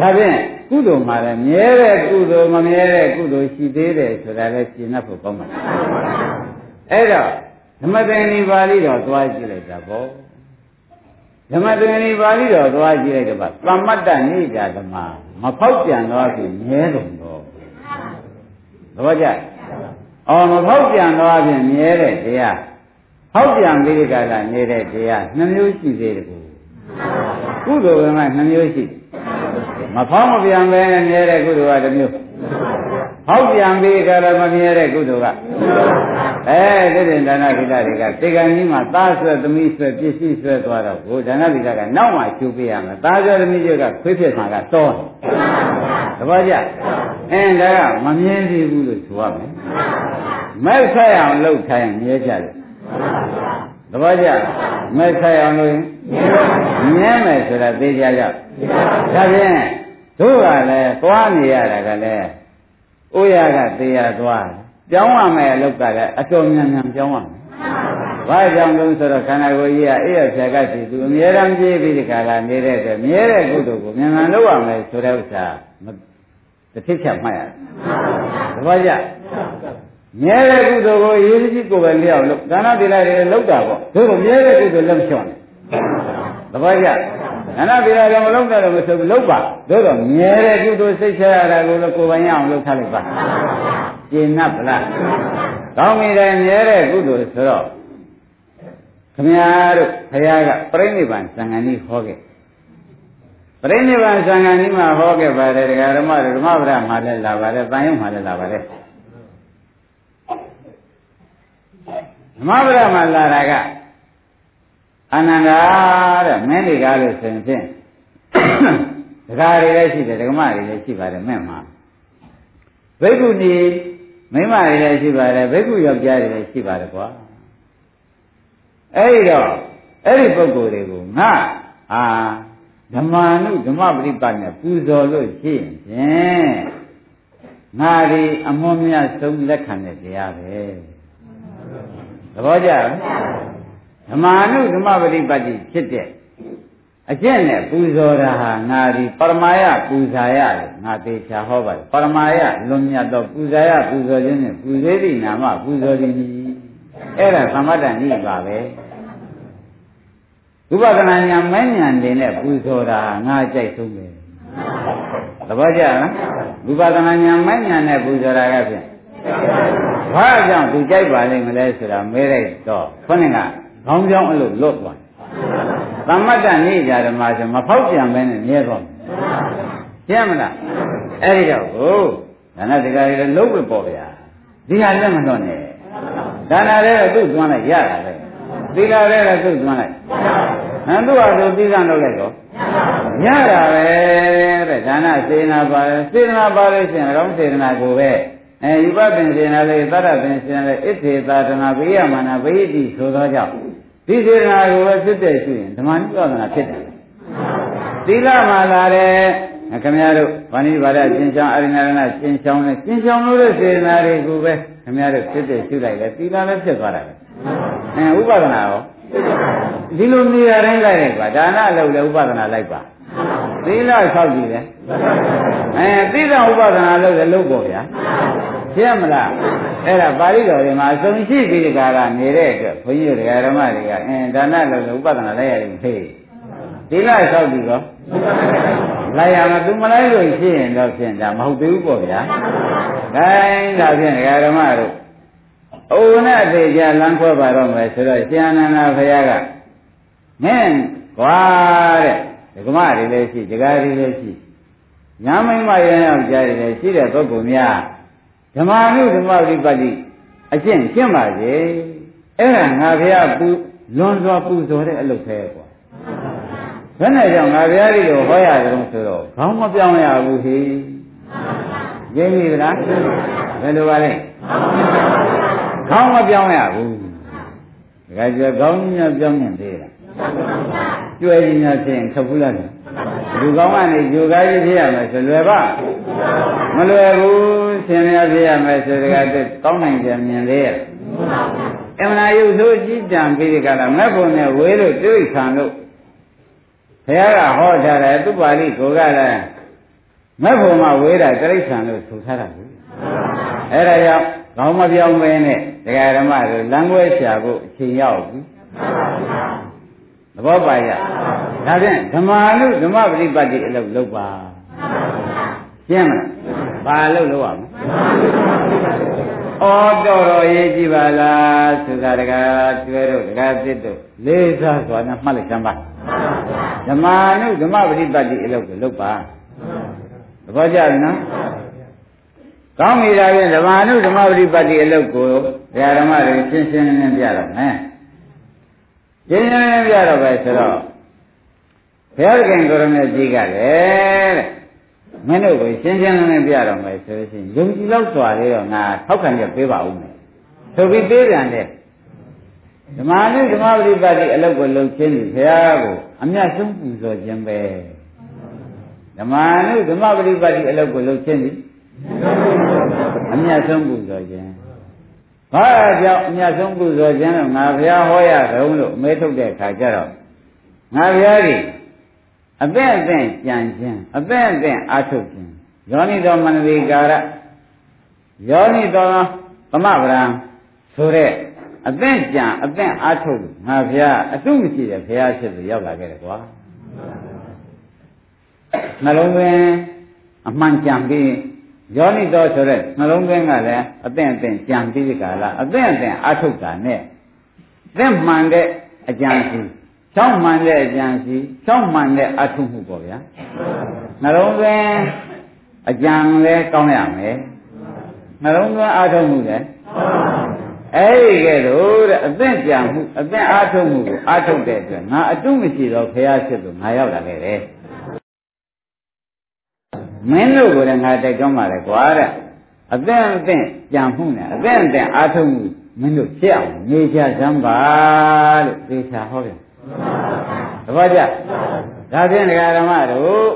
ဒါဖြင့်ကုသိုလ်မှာလည်းမြဲတဲ့ကုသိုလ်မမြဲတဲ့ကုသိုလ်ရှိသေးတယ်ဆိုတာလည်းရှင်းတတ်ဖို့ကောင်းပါလားအဲ့တော့ဓမ္မသင်္နီပါဠိတော်သွားကြည့်လိုက်တာပေါ့ဓမ္မသင်္နီပါဠိတော်သွားကြည့်လိုက်တော့သမ္မတ္တနိဒာဓမ္မမဖောက်ပြန်တော့ပြီမြဲတုံတော့သဘောကျအော်မဖောက်ပြန်တော့ပြီမြဲတဲ့တရား ဖောက်ပြန်ပြီးကြတာနေတဲ့တရားနှမျိုးရှိသေးတယ်ကိုကုသိုလ်ကမှနှမျိုးရှိမဖောက်မပြန်ပဲမြဲတဲ့ကုသိုလ်ကတစ်မျိုးဖောက်ပြန်ပြီးကြတာမမြဲတဲ့ကုသိုလ်ကအဲတိတိဒါနဗိဒတွေကတေကံကြီးမှာသားဆွဲသမီးဆွဲပစ္စည်းဆွဲသွားတော့ဘုဒါနဗိဒကနောက်မှကျူပေးရမယ်သားဆွဲသမီးတွေကခွေးဖြစ်မှာကတောတယ်သဘောကျအင်းဒါကမမြင်သေးဘူးလို့ဆိုရမယ်မဲ့ဆက်အောင်လှုပ်ထိုင်မြဲကြတယ် သဘောကျမဲ့ဆက်အောင်လို့မြဲမယ်ဆိုတာသိကြကြဒါဖြင့်တို့ကလည်းသွားနေရတာကလည်းဥရကတရားသွားပြောင်းရမယ်အလုပ်ကလည်းအတော်များများပြောင်းရမယ်ဘာကြောင့်လဲဆိုတော့ခန္ဓာကိုယ်ကြီးကအဲ့ရဖြာကစီသူအမြဲတမ်းပြေးပြီးဒီခါလာနေတဲ့အတွက်မြဲတဲ့ကုသိုလ်ကိုမြန်မြန်လုပ်ရမယ်ဆိုတဲ့ဥစ္စာတစ်ထစ်ချက်မှတ်ရတယ်။တပည့်ကြ မြဲတဲ့ကုသိုလ်ကိုရည်ကြီးကိုပဲလျှောက်လို့ဒါနတိလိုက်တွေလောက်တာပေါ့တို့ကမြဲတဲ့ကုသိုလ်လက်လျှော့တယ်။တပည့်ကြဒါနတိလိုက်တွေမလုံးတဲ့လို့မဆိုဘူးလောက်ပါတို့တော့မြဲတဲ့ကုသိုလ်စိတ်ချရတာကိုလည်းကိုယ်ပိုင်ရအောင်လုပ်ထားလိုက်ပါ။ကျင့်납ဗလား။ကောင်းပြီတယ်မြဲတဲ့ကုသိုလ်ဆိုတော့ခမည်းတော်ဘုရားကပြိဋိဘံသံဃာနည်းဟောခဲ့ပြိဋိဘံသံဃာနည်းမှာဟောခဲ့ပါတယ်ဒကာဓမ္မဓမ္မဗရမှာလည်းလာပါတယ်တန်ရုံမှာလည်းလာပါတယ် ဓမ္မဗရမှာလာတာကအနန္တာတဲ့မင်းတွေကားလို့ဆိုရင်ဖြင့်ဒကာတွေလည်းရှိတယ်ဒကမတွေလည်းရှိပါတယ်မဲ့မှာဘိက္ခုနီမိမတွေလည်းရှိပါတယ်ဘိက္ခုယောက်ျားတွေလည်းရှိပါတယ်ကွာအဲ့ဒီတော့အဲ့ဒီပုဂ္ဂိုလ်တွေကိုငါအာဓမ္မနုဓမ္မပရိပတ်နဲ့ပူဇော်လို့ရှိရင်ငါဒီအမွန်မြတ်ဆုံးလက်ခံတဲ့တရားပဲ သဘောကျလားဓမ္မနုဓမ္မပရိပတ်ဖြစ်တဲ့အကျင့်နဲ့ပူဇော်တာဟာငါဒီပရမယပူဇာရလေငါသေချာဟောပါတယ်ပရမယလွန်မြတ်သောပူဇာရပူဇော်ခြင်းနဲ့ပူဇေတိနာမပူဇော်သည်အဲ့ဒါသမတ္တနိပါပဲဥပဒနာညာမဉ္ဉဏ်တွေနဲ့ပူဇော်တာငါကြိုက်ဆုံးပဲသဘောကျလားဥပဒနာညာမဉ္ဉဏ်နဲ့ပူဇော်တာကဖြင့် ဘာကြောင့်သူကြိုက်ပါလိမ့်မလဲဆိုတာမဲလိုက်တော့ခொနဲ့ကခေါင်းကြောင်းအလို့လွတ်သွားသမတ္တနိကြဓမ္မဆိုမဖောက်ပြန်ပဲနဲ့မြဲသွားရှင်းမလားအဲ့ဒီတော့ကိုဒါနတကာတွေလုံးဝပေါ့ဗျာဒီဟာလက်မလွတ်နဲ့ဒါနာလည်းသူ့သွန်းလိုက်ရတာပဲသီလလည်းသူ့သွန်းလိုက်ဟန်သူ့ဟာသူသီလလုပ်လိုက်တော့ရတာပဲတဲ့ဒါနစေနာပါစေနာပါလို့ရှိရင်တော့စေနာကိုပဲ အဲယူပပင်စေနာလေးသတ္တပင်စေနာလေးဣသေသာဒနာဘေယမာနဘေယတိဆိုသောကြောင့်ဒီစေနာကိုပဲဖြစ်တဲ့ရှိရင်ဓမ္မနိပဒနာဖြစ်တယ်သီလမှာလာတယ်ခင်ဗျားတို့ဗာဏိဘာဒကျင်ချောင်းအရိဏရဏကျင်ချောင်းနဲ့ကျင်ချောင်းလို့တဲ့စေနာတွေကိုပဲခင်ဗျားတို့ဖြစ်တဲ့ရှုလိုက်လေသီလလည်းဖြစ်သွားတာပဲအဲဥပဒနာရောဒီလိုနေရာတိုင်းလိုက်လိုက်ပါဒါနလုပ်လေဥပဒနာလိုက်ပါသီလဆောက်ကြည့်တယ် အဲသီလဥပဒနာလုပ်လေလုပ်ပေါ့ဗျာရှင်းမလားအဲ့ဒါပါဠိတော်တွေမှာအစုံရှိပြီးဒီကာလနေတဲ့အတွက်ဘုန်းကြီးတို့ဓမ္မတွေကအင်းဒါနလုပ်လေဥပဒနာလိုက်ရတယ်ဖေးသီလဆောက်ကြည့်ရောလိုက်ရမှာသူမလိုက်လို့ရှိရင်တော့ဖြင့်ဒါမဟုတ်သေးဘူးပေါ့ဗျာ။ဒါဒါဖြင့်ဓမ္မတို့အိုနဲ့အသေးချာလမ်းခွဲပါတော့မယ်ဆိုတော့ရှင်အနန္ဒဘုရားကမင်းကွာတဲ့ဓမ္မတွေလည်းရှိဒကာတွေလည်းရှိ ညာမိမရအောင်ကြားတယ်လည်းရှိတဲ့ပုဂ္ဂိုလ်များဓမ္မနုဓမ္မဝိပဿိအကျင့်ကျင့်ပါစေအဲ့ဒါငါဘုရားပူလွန်စွာပူဇော်တဲ့အလုပ်ပဲကွာဘယ်နဲ့ကြောင့်ငါဘုရားကြီးကိုဟောရတယ်ဆိုတော့ခေါင်းမပြောင်းရဘူးဟိရင်းပြီလားဘယ်လိုပါလဲခေါင်းမပြောင်းရဘူးဒါကြွခေါင်းကြီးများပြောင်းနေသေးလားကျွဲကြီးများဖြစ်ရင်ခပ်ဘူးလား လူကောင်းကနေဂျိုကားကြီးဖြစ်ရမယ်ဆိုလွယ်ပါမလွယ်ဘူးဆင်များဖြစ်ရမယ်ဆိုတကယ်ကောင်းနိုင်ကြမြင်သေးရဲ့အမှန်တရားရုပ်ဆိုးကြီးတံပြီးဒီကလာမက်ဖို့နဲ့ဝေးလို့တွေးခံလို့ဘုရားကဟောထားတယ်သူပါဠိကိုကလည်းမက်ဖို့မှဝေးတာတိရစ္ဆာန်လို့ဆိုထားတာဘူးအဲ့ဒါကြောင့်ကောင်းမပြောင်းပဲနဲ့ဒကာဓမ္မတို့လမ်းခွဲရှာဖို့အချိန်ရောက်ပြီသဘောပါရ ဒါဖြင့်ဓမ္မလူဓမ္မပရိပတ်တိအလုပ်လုပ်ပါရှင်းမလားဘာလုပ်လုပ်ရမလဲဩတော်တော်ရေးကြည့်ပါလားသုခတကာကျွဲတို့တကာသစ်တို့လေးစားစွာနဲ့မှတ်လိုက်စမ်းပါဓမ္မလူဓမ္မပရိပတ်တိအလုပ်ကိုလုပ်ပါသဘောကျပြီနော်ကောင်းပြီဒါဖြင့်ဓမ္မနုဓမ္မပရိပတ်တိအလုပ်ကိုဘုရားဓမ္မတွေရှင်းရှင်းလင်းလင်းပြတော့မယ်ရှင်းရှင်းလင်းလင်းပြတော့ပဲဆိုတော့ ဘုရားခင်ကိုရမေကြီးကလည်းတဲ့မင်းတို့ကိုရှင်းရှင်းလင်းလင်းပြတော့မယ်ဆိုလို့ရှိရင်ယုံကြည်လောက်စွာလေးတော့ငါထောက်ခံရပေးပါဦးမယ်ဆိုပြီးပေးပြန်တဲ့ဓမ္မနုဓမ္မပฏิပတ်တိအလုပ်ကိုလုပ်ခြင်းဒီဘုရားကိုအမြတ်ဆုံးပူဇော်ခြင်းပဲဓမ္မနုဓမ္မပฏิပတ်တိအလုပ်ကိုလုပ်ခြင်းဒီအမြတ်ဆုံးပူဇော်ခြင်းဘာကြောင့်အမြတ်ဆုံးပူဇော်ခြင်းလို့ငါဘုရားဟောရတုံးလို့အမဲထုတ်တဲ့အခါကျတော့ငါဘုရားကြီး အသက်အသက်ကြံခြင်းအသက်အသက်အာထုတ်ခြင်းယောနိတော်မနတိကာရယောနိတော်သမဗရံဆိုတဲ့အသက်ကြံအသက်အာထုတ်လို့ငါဘုရားအတုမရှိတဲ့ဘုရားဖြစ်လို့ရောက်လာခဲ့တယ်ကွာနှလုံးသွင်းအမှန်ကြံပြီးယောနိတော်ဆိုတဲ့နှလုံးသွင်းကလည်းအသင့်အသင့်ကြံပြီးဒီကလာအသင့်အသင့်အထုတ်တာနဲ့သင့်မှန်တဲ့အကြံစီ ချောင်းမှန်တဲ့အကြံစီချောင်းမှန်တဲ့အထုတ်မှုပေါ့ဗျာနှလုံးသွင်းအကြံလည်းကောင်းရမယ်နှလုံးသွင်းအထုတ်မှုလည်းအဲ့ဒီကဲတော့တဲ့အသင့်ကြံမှုအသင့်အထုတ်မှုကိုအထုတ်တဲ့အတွက်ငါအတုမရှိတော့ဖရာဖြစ်လို့ငါရောက်လာခဲ့တယ်မင်းတို့ကိုလည်းငါတိုက်တွန်းပါလေကွာတဲ့အသင့်အသင့်ကြံမှုနဲ့အသင့်အသင့်အာထုံမှုမင်းတို့ဖြစ်အောင်နေကြစမ်းပါလို့သေချာဟောတယ် တပည့်ကြဒါဖြင့်ဒကာဓမ္မတို့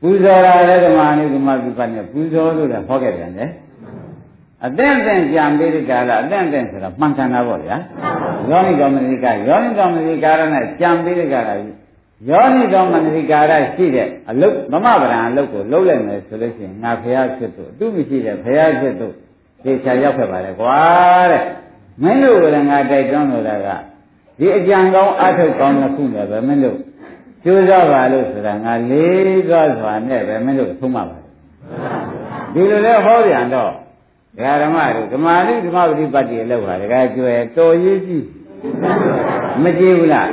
ပူဇော်တာလည်းဓမ္မအနုဓမ္မပြုပတ်နဲ့ပူဇော်လို့လည်းဟောခဲ့ပြန်တယ်အသင့်အသင့်ကြံပြီးဒီကာလအသင့်အသင့်ဆိုတာမှန်ကန်တာပေါ့ဗျာယောနိကောမနိကယောနိကောမနိကာရနဲ့ကြံပြီးဒီကာလယောနိတော်မနတိကာရရှိတဲ့အလုတ်မမဗရံအလုတ်ကိုလုံးလိုက်မယ်ဆိုလို့ရှိရင်ငါဖရာဖြစ်သူအတုမရှိတဲ့ဖရာဖြစ်သူသေချာရောက်ခဲ့ပါလေကွာတဲ့မင်းတို့ကလည်းငါတိုက်တွန်းလို့တာက ဒီအကြံကောင်းအထုတ်ကောင်းတစ်ခုနဲ့ပဲမင်းတို့ကျိုးစားပါလို့ဆိုတာငါလေးသွားစွာနဲ့ပဲမင်းတို့သုံးပါပါဒီလိုလဲဟောပြန်တော့ဒကာဓမ္မတို့ဓမ္မလိဓမ္မပฏิပတ်တိအလုပ်ပါဒကာကျွယ်တော်ရေးကြည့်မကြည့်ဘူးလား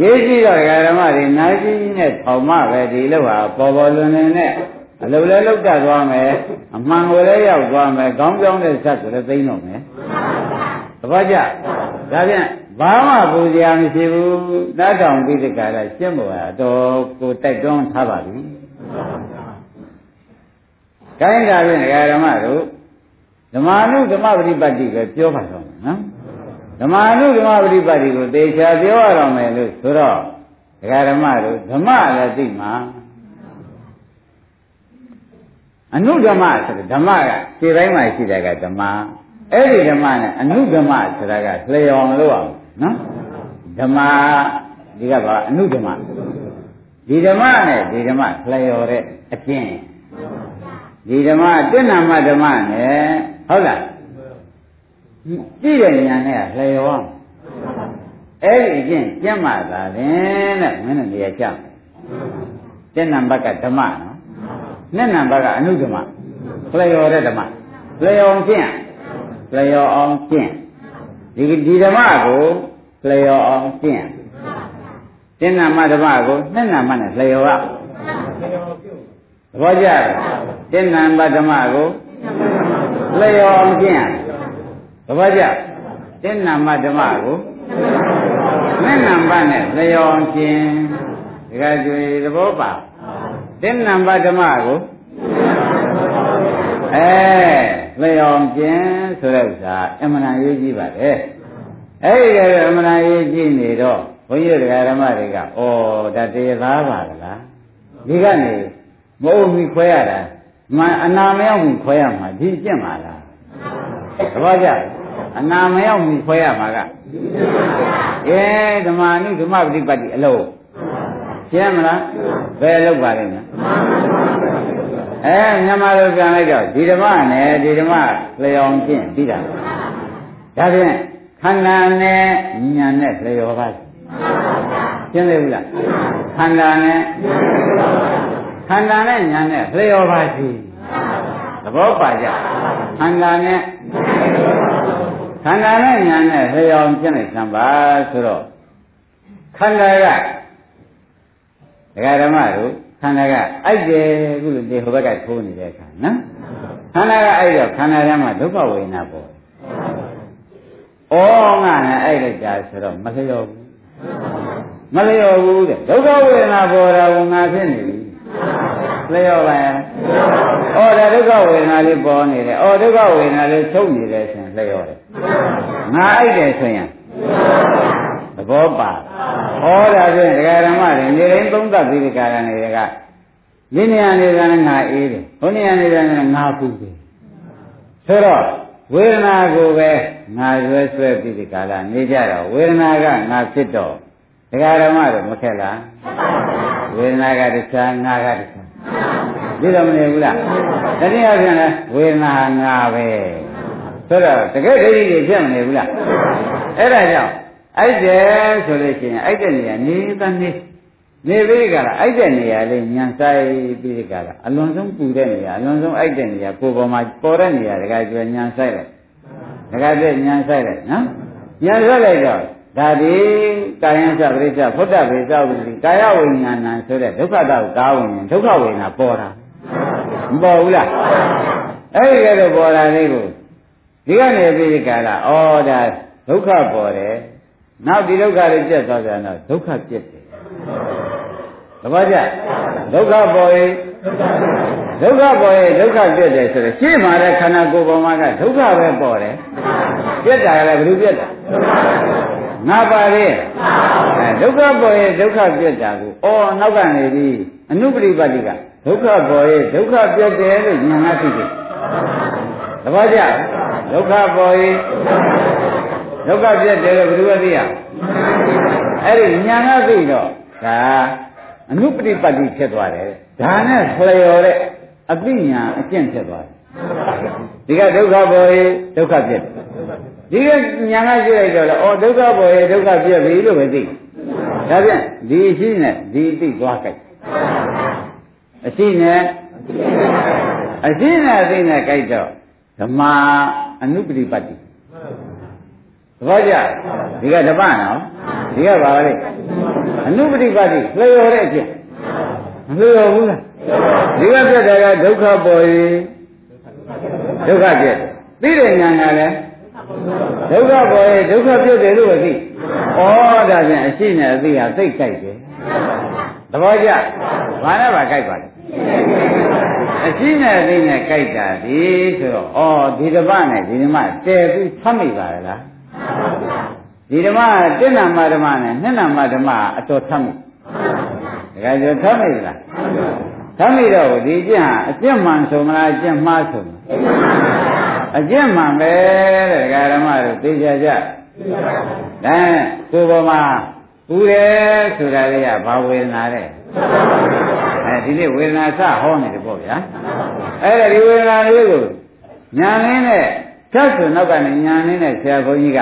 ရေးကြည့်တော့ဓမ္မတွေနာကြီးကြီးနဲ့ထောင်မပဲဒီလောက်ဟာပေါ်ပေါ်လွင်လွင်နဲ့အလုပ်လည်းလုပ်တတ်သွားမယ်အမှန်ကိုလည်းရောက်သွားမယ်ခေါင်းပြောင်းတဲ့ဇက်ကိုလည်းသိမ့်တော့မယ်သဘောကျဒါဖြင့် ဘာမှပူဇော်မရှိဘူးတားတောင်ပြီးတကယ်တော့ရှင်းပေါ်တာတော့ကိုတိုက်တွန်းထားပါပြီကိုင်းတာဖြင့်ဓမ္မတို့ဓမ္မနုဓမ္မပฏิပတ်တိပဲပြောပါတော့မယ်နော်ဓမ္မအနုဓမ္မပฏิပတ်တိကိုသေချာပြောရအောင်မယ်လို့ဆိုတော့ဒကာဓမ္မတို့ဓမ္မလည်းသိမှာအနုဓမ္မဆိုတဲ့ဓမ္မကခြေတိုင်းမှာရှိတဲ့ကဓမ္မအဲ့ဒီဓမ္မနဲ့အနုဓမ္မဆိုတာကလျော်လို့အောင် နော်ဓမ္မဒီကပါအနုဓမ္မဒီဓမ္မနဲ့ဒီဓမ္မလျော်တဲ့အကျင့်ဒီဓမ္မတဏ္ဍမဓမ္မနဲ့ဟုတ်လားကြည့်တဲ့ဉာဏ်နဲ့လျော်အောင်အဲ့ဒီအကျင့်ကျင့်မှသာတယ်တဲ့မင်းတို့နေရာကြကျင့်နံပါတ်ကဓမ္မနော်နှစ်နံပါတ်ကအနုဓမ္မလျော်တဲ့ဓမ္မလျော်အောင်ကျင့်လျော်အောင်ကျင့် ဒီဒီဓမ္မကိုလျော်အောင်ကျင့်ကျင့်နာမဓမ္မကိုနှစ်နာမနဲ့လျော်ရသဘောကျလားကျင့်နာမဓမ္မကိုလျော်အောင်ကျင့်သဘောကျတင်းနာမဓမ္မကိုမဲ့နံပါတ်နဲ့လျော်ခြင်းဒကာကျွေသဘောပါတင်းနံပါတ်ဓမ္မကို အဲလျော်ခြင်းဆိုတဲ့ဥစ္စာအမှန်တန်ရေးကြည့်ပါတယ်အဲ့ဒီကအမှန်တန်ရေးကြည့်နေတော့ဘုန်းကြီးတို့ဓမ္မတွေကဩဒါတရားသားပါလားဒီကနေမဟုတ်မီခွဲရတာမအနာမရောက်မီခွဲရမှာဒီကျင့်ပါလားသဘောကျအနာမရောက်မီခွဲရမှာကအဲဓမ္မနုဓမ္မပฏิပတ်တိအလုံးရှင်းမလားဘယ်လောက်ပါလဲနော် အဲမြန်မာလိုပြန်လိုက်တော့ဒီဓမ္မနဲ့ဒီဓမ္မလျော်ကျင့်ပြီးတာဒါဖြင့်ခန္ဓာနဲ့ဉာဏ်နဲ့လျော်ပါရှင်းသေးဘူးလားခန္ဓာနဲ့ခန္ဓာနဲ့ဉာဏ်နဲ့လျော်ပါရှိသဘောပါကြခန္ဓာနဲ့ခန္ဓာနဲ့ဉာဏ်နဲ့လျော်ကျင့်လိုက်သံပါဆိုတော့ခန္ဓာကဒကာဓမ္မတို့ခ န္ဓာကအိုက်တယ်ခုလိုဒီဟိုဘက်ကထိုးနေတဲ့အခါနော်ခန္ဓာကအိုက်တော့ခန္ဓာထဲမှာဒုက္ခဝေဒနာပေါ်ဩငါနဲ့အိုက်လိုက်တာဆိုတော့မလျော်ဘူးမလျော်ဘူးတဲ့ဒုက္ခဝေဒနာပေါ်တာကငါဖြစ်နေပြီလျော်ပါရဲ့ဩဒါဒုက္ခဝေဒနာလေးပေါ်နေတယ်ဩဒုက္ခဝေဒနာလေးချုပ်နေတယ်ဆိုရင်လျော်တယ်ငါအိုက်တယ်ဆိုရင် သဘောပါဩဒါဖြင့်ဒကာရမတွေနေတိုင်းသုံးသပ်ပြီးဒီကာရတွေကဒီနေရာနေတာငါအေးတယ်ဟိုနေရာနေတာငါပူတယ်ဆိုတော့ဝေဒနာကိုပဲငါရွယ်ဆွဲပြီးဒီကာလနေကြတော့ဝေဒနာကငါဖြစ်တော့ဒကာရမတို့မခက်လားဝေဒနာကတခြားငါကတခြားဒီတော့မနေဘူးလားတတိယပြန်လဲဝေဒနာငါပဲဆိုတော့တကယ်ဒိဋ္ဌိတွေဖြစ်မနေဘူးလားအဲ့ဒါကြောင့် အိုက်တယ်ဆိုလို့ရှိရင်အိုက်တဲ့နေရာနေသနေနေပြီးကြလားအိုက်တဲ့နေရာလေးညံဆိုင်ပြီးကြလားအလွန်ဆုံးပူတဲ့နေရာအလွန်ဆုံးအိုက်တဲ့နေရာကိုယ်ပေါ်မှာပေါ်တဲ့နေရာတကယ်ကျွညံဆိုင်လိုက်တကယ်ပြညံဆိုင်လိုက်နော်ညံဆိုင်လိုက်တော့ဒါဒီကာယံသပရိစ္ဆဖုဒ္ဓဗေသဝိကာယဝိညာဏဆိုတဲ့ဒုက္ခတောက်ကာဝိညာဉ်ဒုက္ခဝိညာဉ်ပေါ်တာမပေါ်ဘူးလားအဲ့ဒီကဲတော့ပေါ်တာလေးကိုဒီကနေပြီးကြလားဩဒါဒုက္ခပေါ်တယ် နောက်ဒီဒုက္ခတွေပြတ်သွားပြန်တော့ဒုက္ခပြတ်တယ်သဘောကျဒုက္ခပေါ်ရင်ဒုက္ခပေါ်ရင်ဒုက္ခပြတ်တယ်ဆိုတော့ရှင်းမှာတဲ့ခန္ဓာကိုယ်ပေါ်မှာကဒုက္ခပဲပေါ်တယ်ပြတ်တာကလည်းဘယ်လိုပြတ်တာငါပါလေအဲဒုက္ခပေါ်ရင်ဒုက္ခပြတ်တာကိုအော်နောက်ကနေပြီးအနုပရိပတ်တိကဒုက္ခပေါ်ရင်ဒုက္ခပြတ်တယ်လို့ဉာဏ်ကသိတယ်သဘောကျဒုက္ခပေါ်ရင် ဒုက္ခပြတ်တယ်လို့ဘယ်လိုသိရအဲ့ဒီဉာဏ်ကသိတော့ဒါအနုပฏิပတ်တိဖြစ်သွားတယ်ဒါနဲ့ဖလျော်တဲ့အသိဉာဏ်အကျင့်ဖြစ်သွားတယ်ဒီကဒုက္ခပေါ်ရင်ဒုက္ခပြတ်တယ်ဒီကညာကကြည့်လိုက်တော့လေအော်ဒုက္ခပေါ်ရင်ဒုက္ခပြတ်ပြီလို့ပဲသိဒါပြန်ဒီရှိနဲ့ဒီသိသွားကြိုက်အရှိနဲ့အရှိနဲ့အသိနဲ့ကြိုက်တော့ဓမ္မအနုပฏิပတ်တိ သဘောကျဒီကဓမ္မနော်ဒီကဘာလဲအနုပฏิပတ်တိလျော်တဲ့အကျင့်မလျော်ဘူးလားဒီကပြတ်တယ်ကဒုက္ခပေါ်ရင်ဒုက္ခပြတ်သိတဲ့ဉာဏ်ကလည်းဒုက္ခပေါ်ရင်ဒုက္ခပြတ်တယ်လို့သိဩဒါဖြင့်အရှိနဲ့အသိဟာသိကြိုက်တယ်သဘောကျဘာနဲ့ပါကြိုက်ပါလဲအရှိနဲ့အသိနဲ့ကြိုက်တာဒီဆိုတော့ဩဒီဓမ္မနဲ့ဒီဓမ္မတည်ပြီးသတ်မိပါလား ဒီဓမ္မတစ်နာမဓမ္မနဲ့နှစ်နာမဓမ္မအတော်သတ်မိတကယ်ကျော်သတ်မိလားသတ်မိတော့ဒီကျင့်ဟာအကျင့်မှန်ဆိုမလားအကျင့်မှားဆိုမလားအကျင့်မှန်ပဲတဲ့ဒကာဓမ္မတို့သိကြကြဒါကိုယ်ပေါ်မှာပူတယ်ဆိုတာလေးကဘာဝေဒနာလဲအဲဒီနေ့ဝေဒနာစဟောနေတယ်ပေါ့ဗျာအဲ့ဒါဒီဝေဒနာလေးကိုညာရင်းနဲ့ ဖြတ်ဆိုနောက်ကနေညာရင်းနဲ့ဆရာဘုန်းကြီးက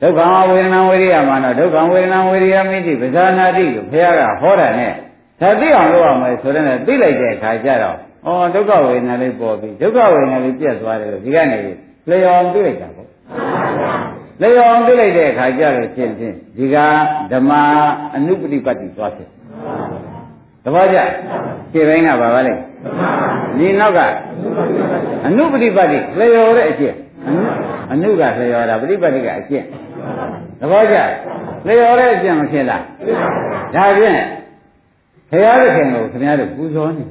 ဒုက္ခဝေဒနာဝိရိယမှာတော့ဒုက္ခဝေဒနာဝိရိယမိတိပဇာနာတိကိုဘုရားကဟောတာနဲ့ဒါသိအောင်လုပ်အောင်မယ်ဆိုတဲ့နဲ့သိလိုက်တဲ့အခါကျတော့ဩဒုက္ခဝေဒနာလေးပေါ်ပြီးဒုက္ခဝေဒနာလေးပြတ်သွားတယ်လို့ဒီကနေလျော်အောင်သိလိုက်တာပေါ့လျော်အောင်သိလိုက်တဲ့အခါကျတော့ရှင်းရှင်းဒီကဓမ္မအနုပฏิပတ်တိသွားဖြစ်တပည့်ကြခြေပိုင်းကဘာပါလဲဒီနောက်ကအနုပฏิပတ်တိလျော်တဲ့အကျင့် အနုကလျော်တာပฏิပတ်တိကအကျင့်တပည့်ကြလျော်တဲ့အကျင့်မဖြစ်လားဒါဖြင့်ဘုရားသခင်ကိုခင်ဗျားတို့ပူဇော်နေ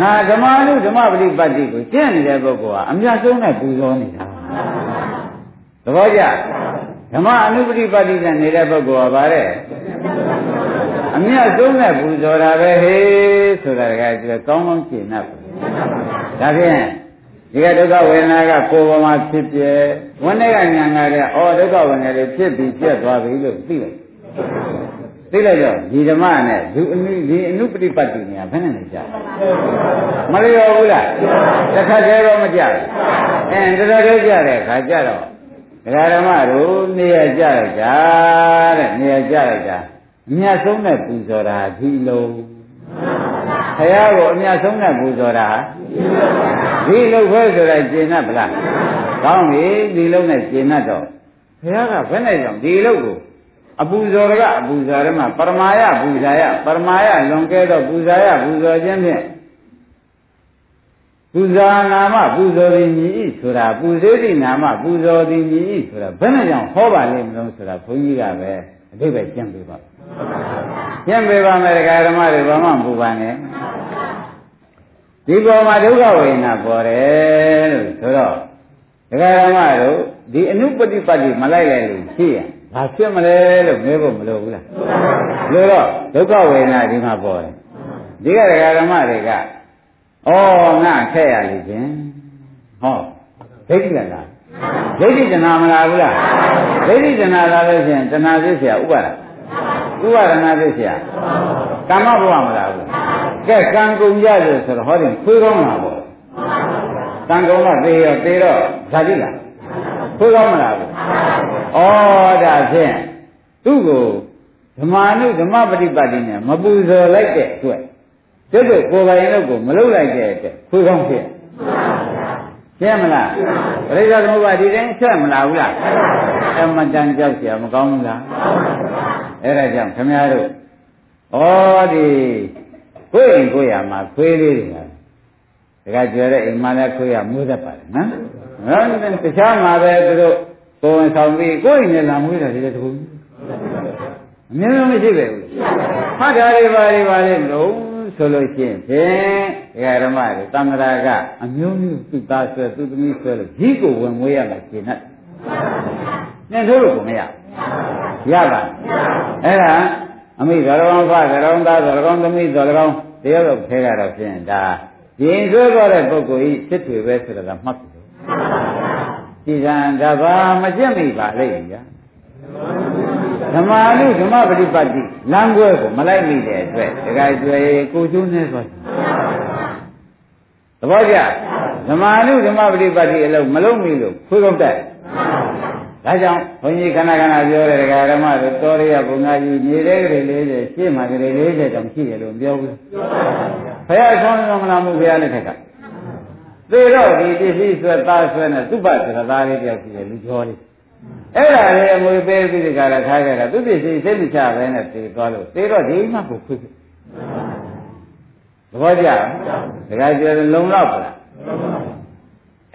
ငါဓမ္မနုဓမ္မပฏิပတ်တိကိုကျင့်နေတဲ့ပုဂ္ဂိုလ်ဟာအမြတ်ဆုံးနဲ့ပူဇော်နေတာသဘောကျဓမ္မအနုပฏิပတ်တိနဲ့နေတဲ့ပုဂ္ဂိုလ်ဟာဗါတဲ့အမြတ်ဆုံးနဲ့ပူဇော်တာပဲဟေးဆိုတာကဒီကောင်းကောင်းရှင်း납ဒါဖြင့် ဒီကဒုက္ခဝေဒနာကကိုယ်ပေါ်မှာဖြစ်ပြဝန်းထဲကညာငါတဲ့ဩဒုက္ခဝေဒနာတွေဖြစ်ပြီးပြတ်သွားပြီလို့သိလိုက်သိလိုက်တော့ဒီဓမ္မနဲ့ဒီအနုဒီအနုပฏิပတ်တိညာဘယ်နဲ့လဲကြာမလျော်ဘူးလားတစ်ခါတည်းတော့မကြဘူးအဲတော်တော်ကြတဲ့ခါကြတော့ဒကာဓမ္မတို့နေရကြလိုက်တာတဲ့နေရကြလိုက်တာအမြတ်ဆုံးနဲ့ပူဇော်တာဒီလုံးဘုရားကိုအမြတ်ဆုံးနဲ့ပူဇော်တာ ဒီလုံးခွဲဆိုတာကျင့်납ဗလားကောင်းပြီဒီလုံးနဲ့ကျင့်납တော့ဘုရားကဘယ်နဲ့ကြောင့်ဒီလုံးကိုအပူဇော်ကအပူဇော်ရမှာပရမာယပူဇာယပရမာယလွန်ကဲသောပူဇာယပူဇော်ခြင်းဖြင့်ပူဇာနာမပူဇော်သည်မြည်ဤဆိုတာပူဇေတိနာမပူဇော်သည်မြည်ဤဆိုတာဘယ်နဲ့ကြောင့်ဟောပါလိမ့်မလို့ဆိုတာဘုန်းကြီးကပဲအဓိပ္ပာယ်ကျင့်ပေးပါကျင့်ပေးပါမယ်ဒကာဓမ္မတွေဘာမှမပူပါနဲ့ ဒီပေါ်မှာဒုက္ခဝေဒနာပေါ်တယ်လို့ဆိုတော့ဒကာရမတို့ဒီအနုပฏิပတ်ကြီးမလိုက်လိုက်လို့ရှိရင်ဘာဖြစ်မလဲလို့မေးဖို့မလိုဘူးလားလို့တော့ဒုက္ခဝေဒနာဒီမှာပေါ်တယ်ဒီကဒကာရမတွေကဩငါထက်ရလိမ့်ချင်းဟောဒိဋ္ဌိကလားဒိဋ္ဌိတဏမလားဘူးလားဒိဋ္ဌိတဏလာလို့ရှိရင်တဏသိစရာဥပါဒဥပါဒနာသိစရာကာမဘဝမလားဘူး ကဲကံကုန်ကြလို့ဆိုတော့ဟောတယ်ခွေးကောင်းမှာပေါ့ကံကုန်တော့သေရောသေတော့ဇာတိလားခွေးကောင်းမလားဘူးဩဒါဖြင့်သူ့ကိုဓမ္မာနုဓမ္မပฏิပတ်တိနဲ့မပူဇော်လိုက်တဲ့အတွက်ကျုပ်တို့ကိုယ်ပိုင်လို့ကိုမလုပ်လိုက်တဲ့အတွက်ခွေးကောင်းဖြစ်ရှင်းမလားပရိသတ်သမုပ္ပါဒီတိုင်းဆက်မလားဘူးလားအမတန်ကြောက်เสียမကောင်းဘူးလားအဲ့ဒါကြောင့်ခင်ဗျားတို့ဩဒီ ကိုယ်ရင်ကိုယ်ရမှာခွေးလေးတွေကတခါကျွဲတဲ့အိမ်မှာလည်းခွေးရမွေးတတ်ပါတယ်နော်နော်တခြားမှာပဲသူတို့ကိုယ်ဝင်ဆောင်ပြီးကိုယ်ရင်လည်းလာမွေးတာဒီလိုတခုအများကြီးမရှိပဲဘူးဟာဒါတွေပါတွေပါလေမလို့ဆိုလို့ရှိရင်ဖြင့်ဒကာဓမ္မတွေသံဃာကအမျိုးမျိုးသူ့သားဆွဲသူ့သမီးဆွဲလို့ကြီးကိုဝင်မွေးရမှာရှင်းတတ်နင်တို့လို့ကိုမရရပါအဲ့ဒါ အမိတော်ကောင်ဖတော်ကောင်သားတော်ကောင်သမီးတော်ကောင်တယောက်တော့ခဲကတော့ဖြင့်ဒါရင်ဆွဲသွားတဲ့ပုဂ္ဂိုလ်ကြီးဖြစ်ထွေပဲဆိုတာကမှတ်ပြီဒီကံဒါဘာမကျင့်မိပါလိမ့်ဗျာဓမ္မာနုဓမ္မပฏิပတ်တိလမ်းကွဲကိုမလိုက်မိတဲ့အတွက်ဒကာကျွေကိုကျိုးနေသွားတယ်သဘောကျဓမ္မာနုဓမ္မပฏิပတ်တိအလုံးမလုံးမိလို့ခွေးကုန်တက် ဒါကြောင့်ဘုန်းကြီးခဏခဏပြောတဲ့ဒကာဓမ္မတို့တော်ရရဘုံသားကြီးမြေတဲ့ကလေး40ရှေ့မှာကလေး40တောင်ရှိတယ်လို့ပြောဘူးဘုရားဆောင်းတော်မလားမှုဘုရားလက်ထက်ကသေတော့ဒီပစ္စည်းဆွဲသားဆွဲနဲ့သူ့ပတ်ဆိုတာသားလေးတယောက်ရှိတယ်လူကျော်လေးအဲ့ဒါလေအမွေပေးပြီးဒီကရထားခဲ့တာသူပစ္စည်းစိတ်မချပဲနဲ့သေသွားလို့သေတော့ဒီမှကိုခွေးသဘောကျဒကာကျော်လုံလောက်ပါလား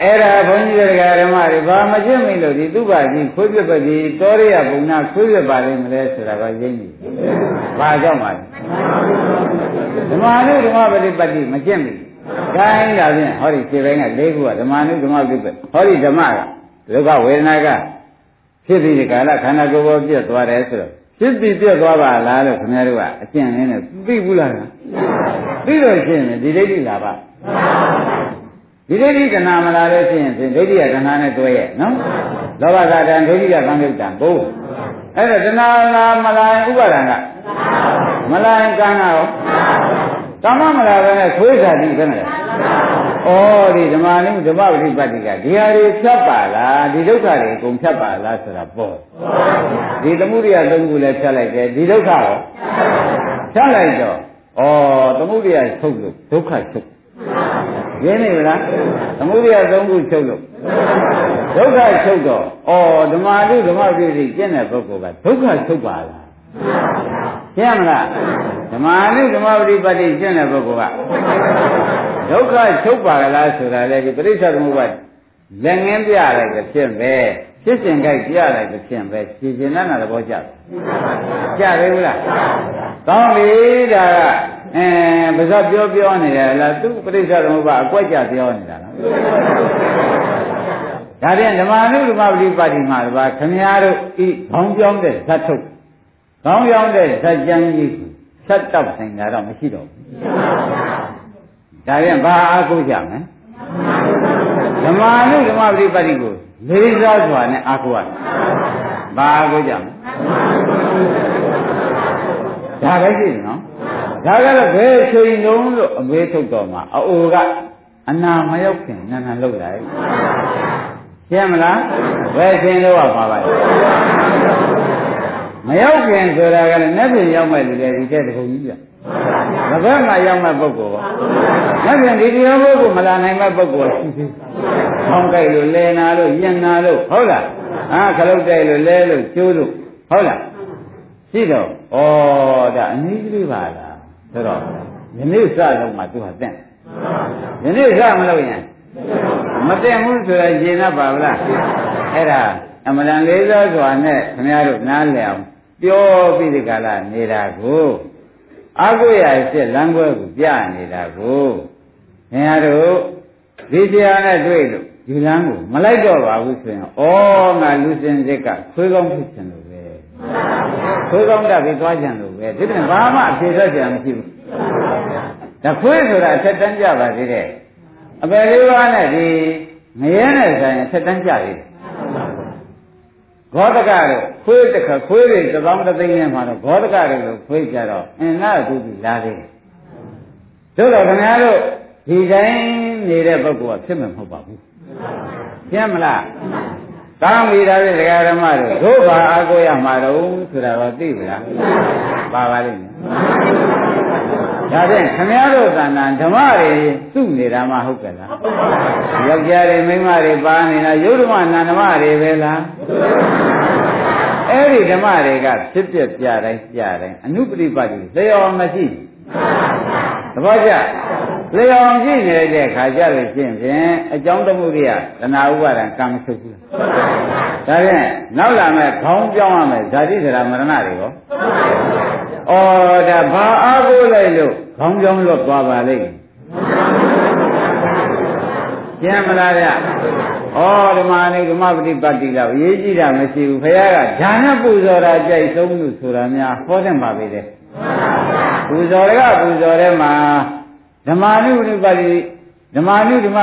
အဲ့ဒါဘုန်းကြီးတွေကဓမ္မတွေဘာမကျင့်မိလို့ဒီသူ့ဘာကြီးခွေးပြက်ပဲဒီတောရိယဘုံနာခွေးပြက်ပါလိမ့်မလဲဆိုတာကရင်းကြီးဘာကြောင့်ပါလဲဓမ္မနုဓမ္မပฏิပတ်တိမကျင့်မိခိုင်းတာဖြင့်ဟောဒီခြေပိုင်းက၄ခုကဓမ္မနုဓမ္မပฏิပတ်ဟောဒီဓမ္မကဒုက္ခဝေဒနာကဖြစ်ပြီးဒီကာလခန္ဓာကိုယ်ပေါ်ပြတ်သွားတယ်ဆိုတော့ဖြစ်ပြီးပြတ်သွားပါလားလို့ခင်ဗျားတို့ကအကျင့်လေးနဲ့သိဘူးလားသိလို့ရှိရင်ဒီဒိဋ္ဌိလာပါ ဒီဒိဋ္ဌိကနာမလာလို့ရှိရင်ဒိဋ္ဌိကကနာနဲ့တွဲရဲ့နော်လောဘကတံဒိဋ္ဌိကကံယုတ်တံဘိုးအဲ့ဒါတဏှာလာမလာရင်ဥပါဒံကမလာရင်ကံကရောကမ္မမလာဘဲနဲ့ခွေးစားတိပဲမလားဩဒီဓမ္မနုဓမ္မပฏิပတ်တိကဒီဟာတွေဖြတ်ပါလားဒီဒုက္ခတွေအကုန်ဖြတ်ပါလားဆိုတာပေါ့ဒီသမှုရိယသုံးခုလည်းဖြတ်လိုက်တယ်ဒီဒုက္ခရောဖြတ်လိုက်တော့ဩသမှုရိယချုပ်လို့ဒုက္ခချုပ် ရင်းနေဗလားသမုဒိယသုံးခုချုပ်လို့ဒုက္ခချုပ်တော့ဩဓမ္မတုဓမ္မပြုစီကျင့်တဲ့ပုဂ္ဂိုလ်ကဒုက္ခချုပ်ပါလားရှင်းမလားဓမ္မနုဓမ္မပฏิပတ်တိကျင့်တဲ့ပုဂ္ဂိုလ်ကဒုက္ခချုပ်ပါလားဆိုတာလေဒီပရိစ္ဆေသမုပ္ပါလက်ငင်းပြလိုက်တဲ့ဖြစ်ပဲဖြစ်စဉ်ကြိုက်ပြလိုက်တဲ့ဖြစ်ပဲရှင်းရှင်းနာသဘောကျတယ်ကြတယ်ဘူးလားကောင်းပြီဒါက အဲပါဇက်ပြောပြောနေတယ်လားသူပရိစ္ဆေသမုပ္ပါအကွက်ကြပြောနေတာလားဒါပြန်ဓမ္မနုဓမ္မပฏิပတ်တိမှာတပါခမည်းတော်ဤခေါင်းပြောင်းတဲ့ဇတ်ထုတ်ခေါင်းပြောင်းတဲ့ဇတ်ကြမ်းကြီးဆက်တောက်နိုင်တာတော့မရှိတော့ဘူးဒါပြန်ဘာအားကိုးကြမလဲဓမ္မနုဓမ္မပฏิပတ်တိကိုလေးစားစွာနဲ့အားကိုးရတယ်ဘာအားကိုးကြမလဲဒါပဲရှိတယ်နော် ဒါကတော့ဘယ်ချိန်လုံးလို့အမေးထုတ်တော်မှာအိုကအနာမရောက်ခင်နာနာလောက်လိုက်ရှင်းမလားဘယ်ချိန်လို့ပါပါလဲမရောက်ခင်ဆိုတာကလည်းနှစ်ပြင်ရောက်မဲ့လူတွေဒီတဲ့တခုကြီးပြ။ဘယ်မှာရောက်မဲ့ပုဂ္ဂိုလ်ကနှစ်ပြင်ဒီတရားပုဂ္ဂိုလ်မလာနိုင်မဲ့ပုဂ္ဂိုလ်ရှိသေး။ခေါင်းကြိုက်လို့လဲနာလို့ယဉ်နာလို့ဟုတ်လား။အာခလုတ်ကြိုက်လို့လဲလို့ကျိုးလို့ဟုတ်လား။ဒရှိတော့ဩဒါအနည်းကလေးပါလား ဆိုတော့ယနေ့စလုံးမှာသူဟာတင့်ယနေ့စမလို့ရင်မတင့်ဘူးဆိုတော့ရှင်းတတ်ပါဗလားအဲ့ဒါအမလန်လေးသောစွာနဲ့ခင်ဗျားတို့နားလည်အောင်ပြောပြီးဒီကလာနေတာကိုအာကိုရစစ်လမ်းခွဲကိုပြနေတာကိုခင်ဗျားတို့ဒီတရားနဲ့တွေ့လို့ဒီလမ်းကိုမလိုက်တော့ပါဘူးဆိုရင်ဩငါလူစင်စစ်ကခွေးကောင်းဖြစ်ချင်လို့ပဲ ခွေးကောင်းတက်ပြီးသွားချင်လို့ပဲဒီပြင်ဘာမှအဖြေထွက်ကြမရှိဘူးဒါခွေးဆိုတာအထက်တန်းကြပါသေးတယ်အပယ်လေးပါးနဲ့ဒီငရဲနဲ့ဆိုင်အထက်တန်းကြသေးတယ်ဂေါတကတို့ခွေးတစ်ခါခွေးတွေတစ်သောင်းတစ်သိန်းနဲ့မှတော့ဂေါတကတွေလို့ခွေးကြတော့အင်းနာကူပြီလာသေးတယ်တို့တော့ခင်ဗျားတို့ဒီတိုင်းနေတဲ့ပုဂ္ဂိုလ်ကဖြစ်မှာမဟုတ်ပါဘူးရှင်းမလား ကောင်းပြီဒါဖြင့်ဒကာဓမ္မတို့တို့ဘာအားကိုရမှာတော့ဆိုတာတော့သိပြီလားပါပါလိမ့်မယ်ဒါဖြင့်ခမည်းတော်သဏ္ဍာန်ဓမ္မတွေစုနေတာမှဟုတ်ကဲ့လားယောက်ျားတွေမိန်းမတွေပါနေတာယုတ်ဓမ္မနာဓမ္မတွေပဲလားအဲ့ဒီဓမ္မတွေကဖြစ်ပြပြတိုင်းပြတိုင်းအနုပရိပတ်ကြီးလျော်မရှိသဘောကျ လျော်ရှိနေတဲ့ခါကြလို့ရှင်းဖြင့်အကြောင်းတမှုတွေကတဏှာဥပါဒံကံမဆုပ်ဘူးဒါဖြင့်နောက်လာမဲ့ခေါင်းပြောင်းရမယ်ဇာတိစရာမရဏတွေရောဩဒါဘာအားကိုးလိုက်လို့ခေါင်းပြောင်းလွတ်သွားပါလိမ့်ကျမ်းမလားဗျဩဓမ္မနိဓမ္မပฏิပတ်တိလောက်ရေးကြည့်တာမရှိဘူးခရကဈာနပူဇော်တာကြိုက်ဆုံးလို့ဆိုတာများဟောတဲ့ပါပဲတဲ့ပူဇော်ရကပူဇော်တဲ့မှာ ဓမ္မာနုပฏิပတ်တိဓမ္မာနုဓမ္မ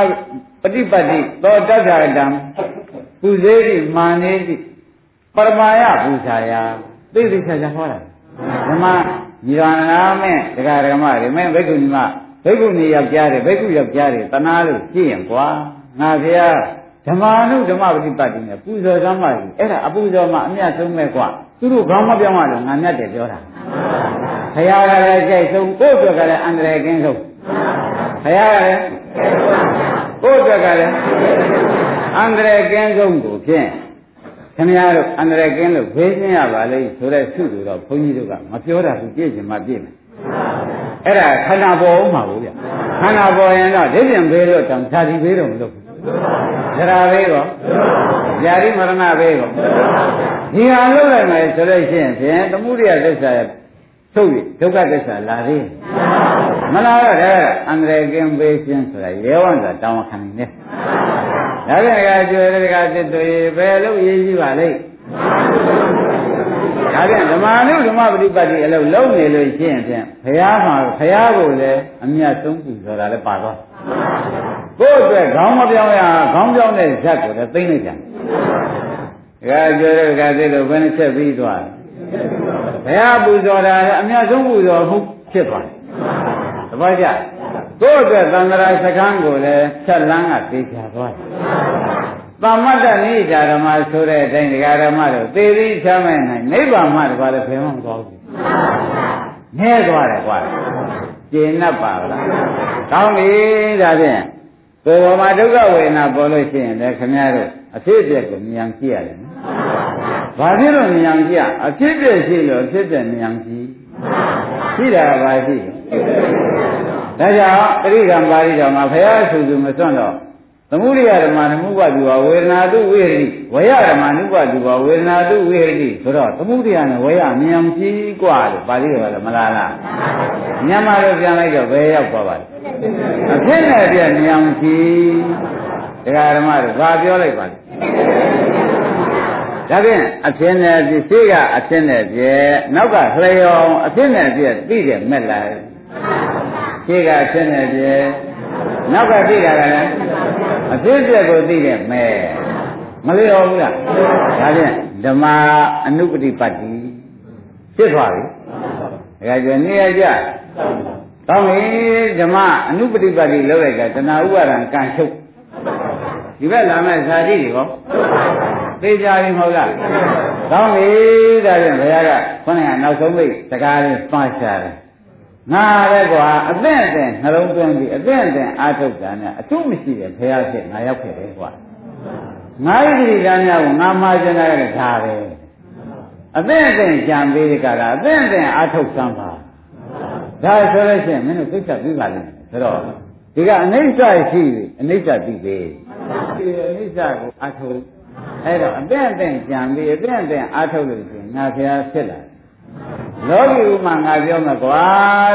ပฏิပတ်တိသောတတ္ထကတံပူဇေတိမာနေတိပရမယပူဇာယသိသိချာချာဟောတာဓမ္မညီတော်နာမဲ့ဒကာဓမ္မတွေမဲ့ဘိက္ခုညီမဘိက္ခုနီယောက်ျားတွေဘိက္ခုယောက်ျားတွေတနာလို့ကြည့်ရင်ကွာငါဖေဟာဓမ္မာနုဓမ္မပฏิပတ်တိနဲ့ပူဇော်သမ်းပါပြီအဲ့ဒါအပူဇော်မှအမြတ်ဆုံးမဲ့ကွာသူတို့ခေါင်းမပြောင်းရလို့ငါမြတ်တယ်ပြောတာဘုရားကလည်းကြိုက်ဆုံးကိုယ့်အတွက်ကလည်းအန္တရာယ်ကင်းဆုံး ဘုရားကလည်းကိုယ့်အတွက်ကလည်းအန္တရာယ်ကင်းဆုံးကိုဖြင့်ခင်ဗျားတို့အန္တရာယ်ကင်းလို့ဖေးရှင်းရပါလိမ့်ဆိုတဲ့ဆုတူတော့ဘုန်းကြီးတို့ကမပြောတာဘူးပြည့်ချင်မှပြည့်မယ်အဲ့ဒါခန္ဓာပေါ်အောင်မှာဘူးဗျခန္ဓာပေါ်ရင်တော့ဒိဋ္ဌိဘေးလို့တောင်ဇာတိဘေးတော့မလုပ်ဘူးဇရာဘေးကောဇာတိမရဏဘေးကောဒီဟာလုပ်လိုက်မယ်ဆိုလို့ရှိရင်ဖြင့်သမှုရိယသစ္စာရဲ့ထုတ်ရဒုက္ခသစ္စာလာသေး မလာတော့တဲ့အန္တရာယ်ကင်းပေးခြင်းဆိုတာရဲဝံဆိုတာတောင်းခံနေတယ်ဒါပြန်ကကျွေးတဲ့ကတစ်တွေဘယ်လို့ရေးကြည့်ပါလိမ့်ဒါပြန်ဓမ္မနုဓမ္မပฏิပတ်တိအလုပ်လုံးနေလို့ရှိရင်ဖြင့်ဘုရားမှာဘုရားကိုလည်းအမြတ်ဆုံးပူဆိုတာလည်းပါတော့ကိုယ့်အတွက်ခေါင်းမပြောင်းရခေါင်းပြောင်းတဲ့ဇက်ကိုလည်းသိမ့်လိုက်ကြတယ်ဒါကျွေးတဲ့ကတစ်လို့ဘယ်နဲ့ချက်ပြီးသွားဘုရားပူဇော်တာအမြတ်ဆုံးပူဇော်မှုဖြစ်သွားတယ် တပည့်ကြကိုယ့်အတွက်သံဃာစခန်းကိုလည်းဖြတ်လန်းကသိချသွားတယ်။သမ္မတ္တနိဒာဓမ္မဆိုတဲ့အတိုင်းဒကာဓမ္မတို့သေပြီးချမ်းမဲ့နိုင်နိဗ္ဗာန်မှတပါးလည်းဘယ်မှမသွားဘူး။နဲသွားတယ်ကွာ။ကျင်납ပါလား။ကောင်းပြီဒါဖြင့်ကိုယ်ပေါ်မှာဒုက္ခဝေဒနာပေါ်လို့ရှိရင်လည်းခင်ဗျားတို့အဖြစ်အပျက်ကိုမြင်ကြည့်ရတယ်နော်။ဘာဖြစ်လို့မြင်ကြည့်အဖြစ်အပျက်ရှိလို့အဖြစ်အပျက်မြင်ကြည့်ရှိတာကဘာရှိလဲ ဒါကြောင့်ပရိကံပါဠိတော်မှာဘုရားဆိုသူမစွန့်တော့သမုဒိယဓမ္မနမှုပတူဝဝေဒနာတုဝိဟိဝယဓမ္မနုပတူဝဝေဒနာတုဝိဟိဆိုတော့သမုဒိယနဲ့ဝယမြန်ကြီးกว่าလို့ပါဠိတော်ကလည်းမလားလားညမလို့ပြန်လိုက်တော့ဘယ်ရောက်သွားပါလဲအဖြစ်နဲ့ပြမြန်ကြီးဒကာဓမ္မတို့ဘာပြောလိုက်ပါလဲဒါဖြင့်အဖြစ်နဲ့ပြရှိကအဖြစ်နဲ့ပြနောက်ကလျော်အဖြစ်နဲ့ပြသိတယ်မဲ့လား ရှိကအဖြစ်နဲ့ပြနောက်ကသိတာကလည်းအဖြစ်ပြကိုသိတယ်မဲ့မလျော်ဘူးလားဒါဖြင့်ဓမ္မအနုပတိပတ်တိဖြစ်သွားပြီဒါကြနေရကြကောင်းပြီဓမ္မအနုပတိပတ်တိလောက်လိုက်တာတဏှာဥပါဒံကံချုပ်ဒီဘက်လာမဲ့ဇာတိတွေဟောသိကြပြီမဟုတ်လားကောင်းပြီဒါဖြင့်ဘုရားကခေါင်းကနောက်ဆုံးမိတ်စကားလေးပါရှာတယ် ငါလည်းကွာအသင့်အသင့်နှလုံးသွင်းပြီးအသင့်အသင့်အာထုတ်တာနဲ့အထုမရှိတဲ့ဘုရားဖြစ်ငါရောက်ခဲ့တယ်ကွာငါဣတိလမ်းများကိုငါမှားကျင်တာလည်းဒါပဲအသင့်အသင့်ကြံပေးကြတာအသင့်အသင့်အာထုတ်စမ်းပါဒါဆိုလို့ရှိရင်မင်းတို့သိချပြီးပါလိမ့်မယ်ဆိုတော့ဒီကအနိစ္စရှိပြီအနိစ္စသိပြီဒီအနိစ္စကိုအာထုတ်အဲ့တော့အသင့်အသင့်ကြံပြီးအသင့်အသင့်အာထုတ်လို့ရှိရင်ငါဖျားဖြစ်လာ လောကီဥမာငါပြောမှာကွာ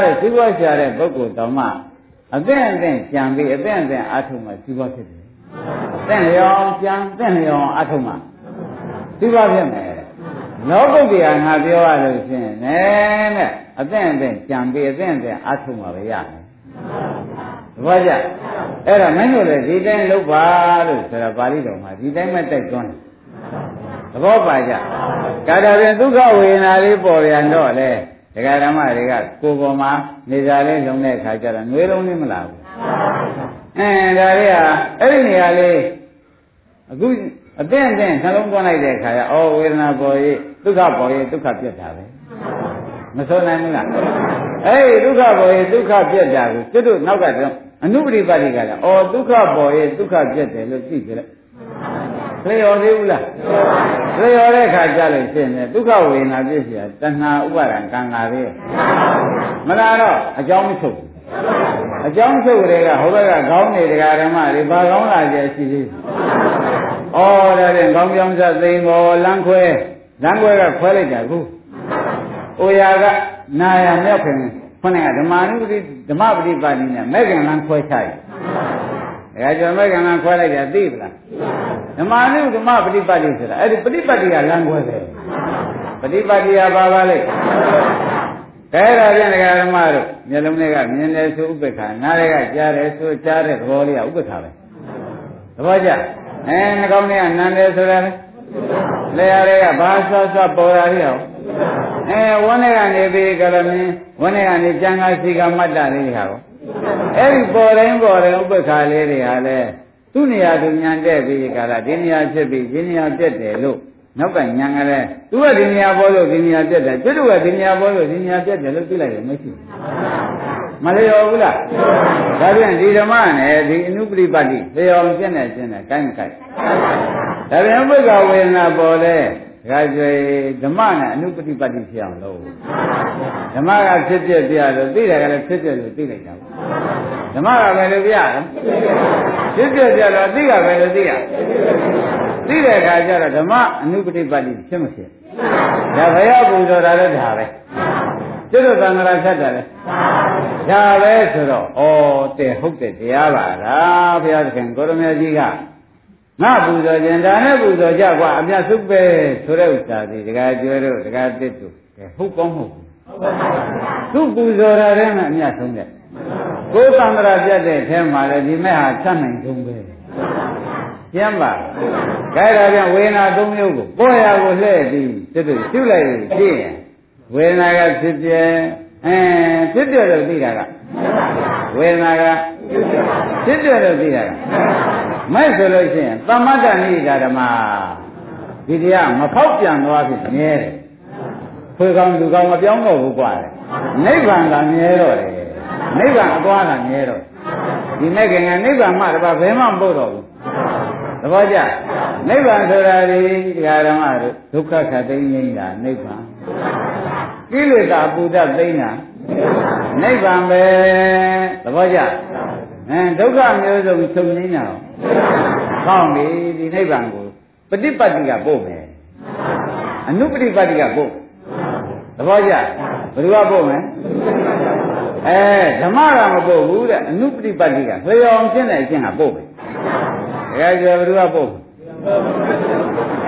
တဲ့သိဖို့ရှာတဲ့ပုဂ္ဂိုလ်တော်မှအသင့်အသင့်ကြံပြီးအသင့်အသင့်အာထုတ်မှသိဖို့ဖြစ်တယ်သင့်လျောင်းကြံသင့်လျောင်းအာထုတ်မှသိဖို့ဖြစ်မယ်လောကုတ္တရာငါပြောရလို့ရှိရင်နဲ့နဲ့အသင့်အသင့်ကြံပြီးအသင့်အသင့်အာထုတ်မှပဲရမယ်သဘောကျအဲ့ဒါမင်းတို့လည်းဒီတိုင်းလုပ်ပါလို့ဆိုတာပါဠိတော်မှာဒီတိုင်းမဲ့တိုက်တွန်းတယ် သဘောပါကြကာတာပြင်ဒုက္ခဝေဒနာလေးပေါ်ပြန်တော့လေဒကာဓမ္မတွေကကိုယ်ပေါ်မှာနေစားလေးလုံးတဲ့ခါကျတော့နှွေးလုံးလေးမလာဘူးအဲဒါလေးဟာအဲ့ဒီနေရာလေးအခုအသင့်အသင့်နှလုံးသွင်းလိုက်တဲ့ခါကျဩဝေဒနာပေါ်ရေးဒုက္ခပေါ်ရေးဒုက္ခပြတ်တာပဲမဆိုနိုင်ဘူးလားအဲ့ဒီဒုက္ခပေါ်ရေးဒုက္ခပြတ်တာကိုကျွတ်တို့နောက်ကတော့အနုပရိပါတိကလည်းဩဒုက္ခပေါ်ရေးဒုက္ခပြတ်တယ်လို့သိကြတယ် လျော်သေးဘူးလားလျော်တဲ့ခါကြလို့ရှင်းတယ်ဒုက္ခဝေဒနာပြည့်စရာတဏှာဥပါဒံကံလာသေးမလားတော့အကြောင်းမချုပ်အကြောင်းချုပ်တွေကဟိုဘက်ကခေါင်းနေတရားဓမ္မတွေဘာကောင်းလာကြရှိသေးဩဒါဖြင့်ခေါင်းကြောင်းစသိမ်ပေါ်လမ်းခွဲလမ်းခွဲကခွဲလိုက်တာခုအိုရာကနာယမြောက်ခင်ခொနဲ့ကဓမ္မနုပတိဓမ္မပฏิပါဏိနဲ့မဲ့ခင်လမ်းခွဲချလိုက် ဒါကြောင့်မဲ့ခင်လမ်းခွဲလိုက်တာသိပလားဓမ္မနုဓမ္မပฏิပါတိဆိုတာအဲ့ဒီပฏิပတ်တိကလမ်းခွဲတယ်ပฏิပတ်တိကဘာပါလဲကဲဒါပြန်ဒကာဓမ္မတို့မျက်လုံးတွေကမြင်တယ်ဆိုဥပ္ပခါနားတွေကကြားတယ်ဆိုကြားတဲ့သဘောလေးကဥပ္ပခါပဲသဘောကျအဲနှကောင်းတွေကနန်းတယ်ဆိုတာလေလေယာတွေကဘာဆွဆွပေါ်တာလေးဟောအဲဝန်းတွေကနေပြီးကရမင်းဝန်းတွေကနေကျန်ကားစီကမတ္တလေးတွေဟာကော အဲ့ဒီပေါ်တိုင်းပေါ်တိုင်းဥပ္ပခါလေးတွေဟာလေသူ့နေရာသူညံတဲ့ပြီးကြတာဒီနေရာဖြစ်ပြီးဒီနေရာပြက်တယ်လို့နောက်ကညံကလေးသူကဒီနေရာပေါ်လို့ဒီနေရာပြက်တယ်ကျွတ်တို့ကဒီနေရာပေါ်လို့ဒီနေရာပြက်တယ်လို့သိလိုက်တယ်မရှိဘူးမလျော်ဘူးလားဒါပြန်ဒီဓမ္မနဲ့ဒီအနုပရိပတ်တိလျော်ပြက်နေခြင်းနဲ့ကိုင်းမကိုင်းဒါပြန်ဘုရားဝေဒနာပေါ်လဲ ဒါကြွေဓမ္မနဲ့အနုပฏิပတ်တိဖြစ်အောင်လုပ်ဓမ္မကဖြစ်ဖြစ်ပြလို့သိတယ်ကလည်းဖြစ်ဖြစ်လို့သိလိုက်တာဓမ္မကပဲလို့ပြရဖြစ်ဖြစ်ပြတော့သိကပဲလို့သိရသိတဲ့အခါကျတော့ဓမ္မအနုပฏิပတ်တိဖြစ်မဖြစ်ဒါဘယပူဇော်တာလည်းဒါပဲကျွတ်သံဃာဆက်တာလေဒါပဲဆိုတော့ဩတဲ့ဟုတ်တဲ့တရားပါလားဘုရားသခင်ကိုရမကြီးက ငါပူဇော်ခြင်းဒါနဲ့ပူဇော်ကြကွာအမြတ်စုပဲဆိုတဲ့ဥစ္စာဒီဒကာကျွဲတို့ဒကာတစ်တို့ဟုတ်ကောင်းဟုတ်သူပူဇော်တာတည်းနဲ့အမြတ်ဆုံးတဲ့ကိုယ်သံဃာပြတ်တဲ့အထဲမှာလည်းဒီမဲ့ဟာသတ်နိုင်ဆုံးပဲကျမ်းပါခိုင်းတာပြန်ဝေဒနာသုံးမျိုးကိုပေါ်ရကိုလှည့်ပြီးစစ်တို့ရှုလိုက်လို့ကြည့်ရင်ဝေဒနာကဖြစ်ပြဲအဲဖြစ်ပြလို့သိတာကဝေဒနာကဖြစ်ပြလို့သိတာက မဲ့ဆိုလို့ရှိရင်သမတ္တနိဒာဓမ္မဒီတရားမဖောက်ပြန်သွားပြီမြဲတယ်ဖွေကောင်းလူကောင်းမပြောင်းတော့ဘူးกว่าတယ်နိဗ္ဗာန်ကမြဲတော့တယ်နိဗ္ဗာန်အသွားကမြဲတော့ဒီမဲ့ခင်ကနိဗ္ဗာန်မှတပါဘယ်မှမပို့တော့ဘူးသဘောကျနိဗ္ဗာန်ဆိုတာဒီတရားဓမ္မတို့ဒုက္ခခတ်သိငြိမ်းတာနိဗ္ဗာန်ကိလေသာပူတတ်သိမ်းတာနိဗ္ဗာန်ပဲသဘောကျအဲဒုက္ခမျိုးစုံချုပ်ငြိမ်းတာ ကောင်းပြီဒီနိဗ္ဗာန်ကိုပฏิပတ်တိကပို့မယ်အနုပฏิပတ်တိကပို့သဘောကျဘယ်သူကပို့မယ်အဲဓမ္မကမပို့ဘူးတဲ့အနုပฏิပတ်တိကလျော်အောင်ရှင်းတဲ့အချင်းကပို့မယ်တကယ်ကြောဘယ်သူကပို့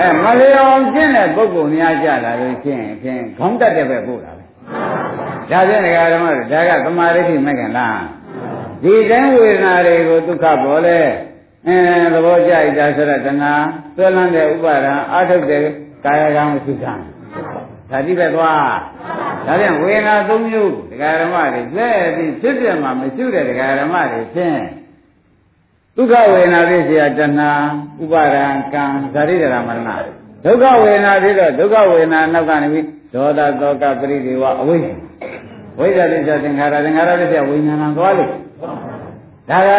အဲမလျော်အောင်ရှင်းတဲ့ပုဂ္ဂိုလ်များကြလာလို့ရှင်းဖြင့်ခေါင်းတက်တဲ့ပဲပို့တာပဲဒါဖြင့်ဒကာဓမ္မတို့ဒါကသမာဓိရှိမဲ့ခင်လားဒီတိုင်းဝေဒနာတွေကိုဒုက္ခပေါ်လဲ အဲသဘောကျဣတာဆိုတော့တဏှာသွဲလန်းတဲ့ဥပါဒံအာထုတ်တဲ့ကာယကံသုခံဒါတိပဲသွားဒါပြန်ဝေဒနာသုံးမျိုးဒကာဓမ္မတွေလက်ပြီးဖြစ်ပြမှာမရှိတဲ့ဒကာဓမ္မတွေဖြင့်ဒုက္ခဝေဒနာဖြစ်เสียတဏှာဥပါဒံကံဇာတိတရမရဏဒုက္ခဝေဒနာဖြစ်တော့ဒုက္ခဝေဒနာနောက်ကနေပြီးဒေါသတောကပရိဒေဝအဝိဇ္ဇဝိဇ္ဇတိစ္ဆသင်္ခါရသင်္ခါရတိစ္ဆဝိညာဏသွားလို့ဒါက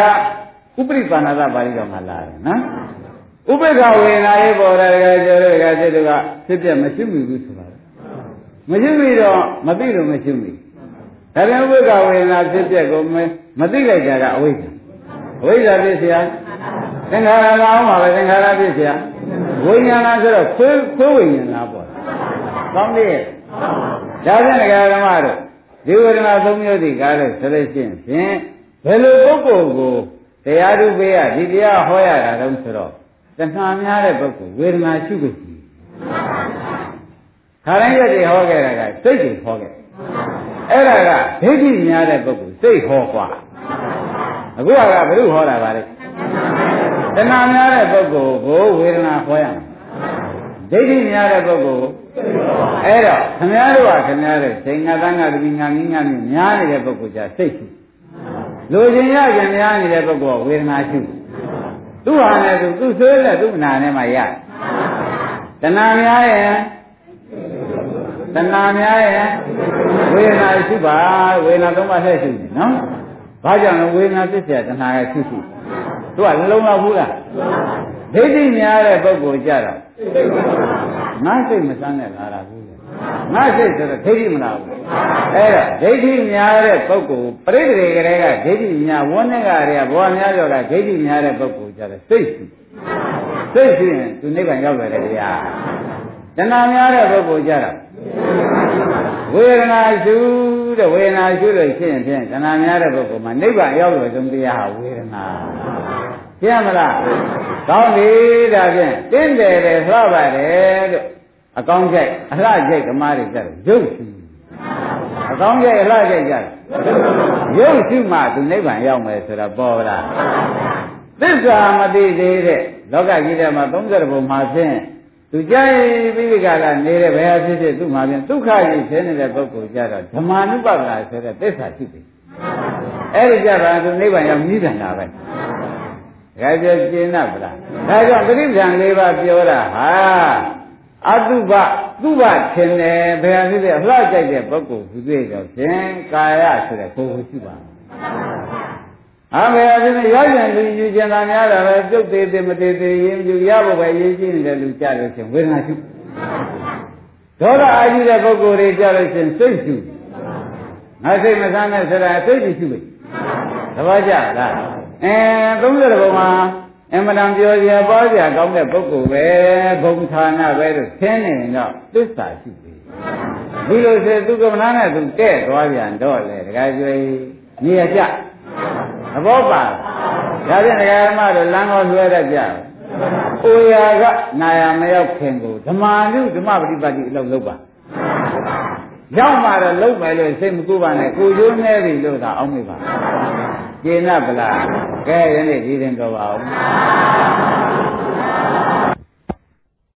ဥပရိပါဏာသပါဠိတော်မှာလာတယ်နော်ဥပေက္ခဝေဒနာရေးပေါ်တဲ့ကကျော်တဲ့ကစိတ်ကဖြစ်ပြမရှိဘူးဆိုတာ မရှိပြီတော့မသိလို့မရှိပြီဒါပြန်ဥပ္ပကဝေဒနာဖြစ်ပြက်ကိုမသိလိုက်တာကအဝိဇ္ဇာအဝိဇ္ဇာဖြစ်เสียသင်္ခါရကောင်းပါပဲသင်္ခါရဖြစ်เสียဝိညာဏဆိုတော့ခွေးခွေးဝိညာဏပေါ့ကောင်းပြီဒါဖြင့်ဒကာဓမ္မတို့ဒီဝေဒနာသုံးမျိုးဒီကားလို့ဆိုလို့ရှိရင်ဖြင့်ဘယ်လိုပုဂ္ဂိုလ်ကို တရားဓုပေးရဒီတရားဟောရတာတုံးဆိုတော့တဏှာများတဲ့ပုဂ္ဂိုလ်ဝေဒနာရှုခွင့်ရှိခါတိုင်းရက်တွေဟောခဲ့တာကစိတ်တွေဟောခဲ့အဲ့ဒါကဒိဋ္ဌိများတဲ့ပုဂ္ဂိုလ်စိတ်ဟောกว่าအခုကဘယ်လိုဟောတာပါလဲတဏှာများတဲ့ပုဂ္ဂိုလ်ကိုဝေဒနာဟောရမယ်ဒိဋ္ဌိများတဲ့ပုဂ္ဂိုလ်အဲ့တော့ခမည်းတော်ကခမည်းတော်စိတ်ငါတန်းကတတိငါငင်းငါမြများနေတဲ့ပုဂ္ဂိုလ်じゃစိတ်ရှိ လိုချင်ရကြံများနေတဲ့ပုဂ္ဂိုလ်ဝေဒနာရှိသူ့ဟာနဲ့သူသူ့ဆွေးနဲ့သူ့နာနဲ့မှရတဏှာများရဲ့တဏှာများရဲ့ဝေဒနာရှိပါဝေဒနာသုံးပါးဆက်ရှိနေနော်ဘာကြောင့်လဲဝေဒနာဖြစ်เสียတဏှာရဲ့ရှိရှိသူကလုံးလောက်ဘူးလားဒိဋ္ဌိများတဲ့ပုဂ္ဂိုလ်ကြတော့ငါစိတ်မစမ်းနဲ့လာတာဘူး ငါစိတ်ဆိုတော့ဒိဋ္ဌိမလားဘူးအဲ့တော့ဒိဋ္ဌိများတဲ့ပုဂ္ဂိုလ်ပရိသေတွေကလေးကဒိဋ္ဌိများဝန်းနဲ့ကတွေကဘောများကြောကဒိဋ္ဌိများတဲ့ပုဂ္ဂိုလ်ကြတယ်စိတ်ရှိစိတ်ရှိရင်သူနိဗ္ဗာန်ရောက်တယ်ဗျာတဏှာများတဲ့ပုဂ္ဂိုလ်ကြတော့ဝေဒနာရှုတဲ့ဝေဒနာရှုလို့ရှိရင်ဖြင့်တဏှာများတဲ့ပုဂ္ဂိုလ်မှာနိဗ္ဗာန်ရောက်လို့သုံးတရားဟာဝေဒနာရှင်းမလားကောင်းပြီဒါဖြင့်တင်းတယ်တယ်လှပါတယ်လို့ အကောင်းကြိုက်အလှကြိုက်ဓမ္မတွေကြတယ်ရုပ်ရှိအကောင်းကြိုက်အလှကြိုက်ကြတယ်ရုပ်ရှိမှသူနိဗ္ဗာန်ရောက်မယ်ဆိုတာပေါ်လားသစ္စာမသိသေးတဲ့လောကကြီးထဲမှာ30ဘုံမှာဖြင့်သူကြိုက်ပြီးဒီကလာနေတဲ့ဘယ်ဟာဖြစ်ဖြစ်သူ့မှာပြန်ဒုက္ခကြီးဆင်းနေတဲ့ပုဂ္ဂိုလ်ကြတော့ဓမ္မနုပဒနာဆိုတဲ့သစ္စာရှိပြီအဲ့ဒီကြတာသူနိဗ္ဗာန်ရောက်ပြီးတယ်တာပဲဒါကြကျင်း납ဗလားဒါကြောင့်ပရိစ္ဆန်၄ပါးပြောတာဟာ အတုပသူ့ဘထင်တယ်ဘယ်ဟာဖြစ်ဖြစ်အလှကြိုက်တဲ့ပုဂ္ဂိုလ်သူတွေ့တော့ဖြင့်ကာယဆိုတဲ့ကိုယ်ကိုရှိပါအမေအပြင်ရကြံလူယူကျင်တာများတာပဲပြုတ်သေးသေးမသေးသေးရင်ယူရဖို့ပဲရေးကြည့်နေတဲ့လူကြလို့ရှင်ဝေဒနာရှုဒေါသအာကြီးတဲ့ပုဂ္ဂိုလ်တွေကြလို့ရှင်စိတ်ရှုငါစိတ်မဆန်းတဲ့ဆိုတာစိတ်ရှုပဲသဘောကျလားအဲ30ဘုံမှာ အမှန်တန်ပြောစရာပေါ်စရာကောင်းတဲ့ပုဂ္ဂိုလ်ပဲဘုံဌာနပဲလို့သင်နေရင်တော့သစ္စာရှိပြီဒီလိုဆိုသူကမနာနဲ့သူတဲ့သွားပြန်တော့လေတခါကျွေးနေရကြသဘောပါဒါဖြင့်ဒကာဓမ္မတို့လမ်းတော်လွှဲတတ်ကြ။အိုရာကနာယမရောက်ခင်ကိုဓမ္မာနုဓမ္မပฏิပတ်တိအလုပ်လုပ်ပါ။ရောက်မှတော့လုပ်မယ်လို့စိတ်မကူပါနဲ့ကိုရိုးနေပြီလို့သာအောင်းမိပါ။ ကျေနပ်ပလားကဲယနေ့ဒီရင်တော်ပါအောင်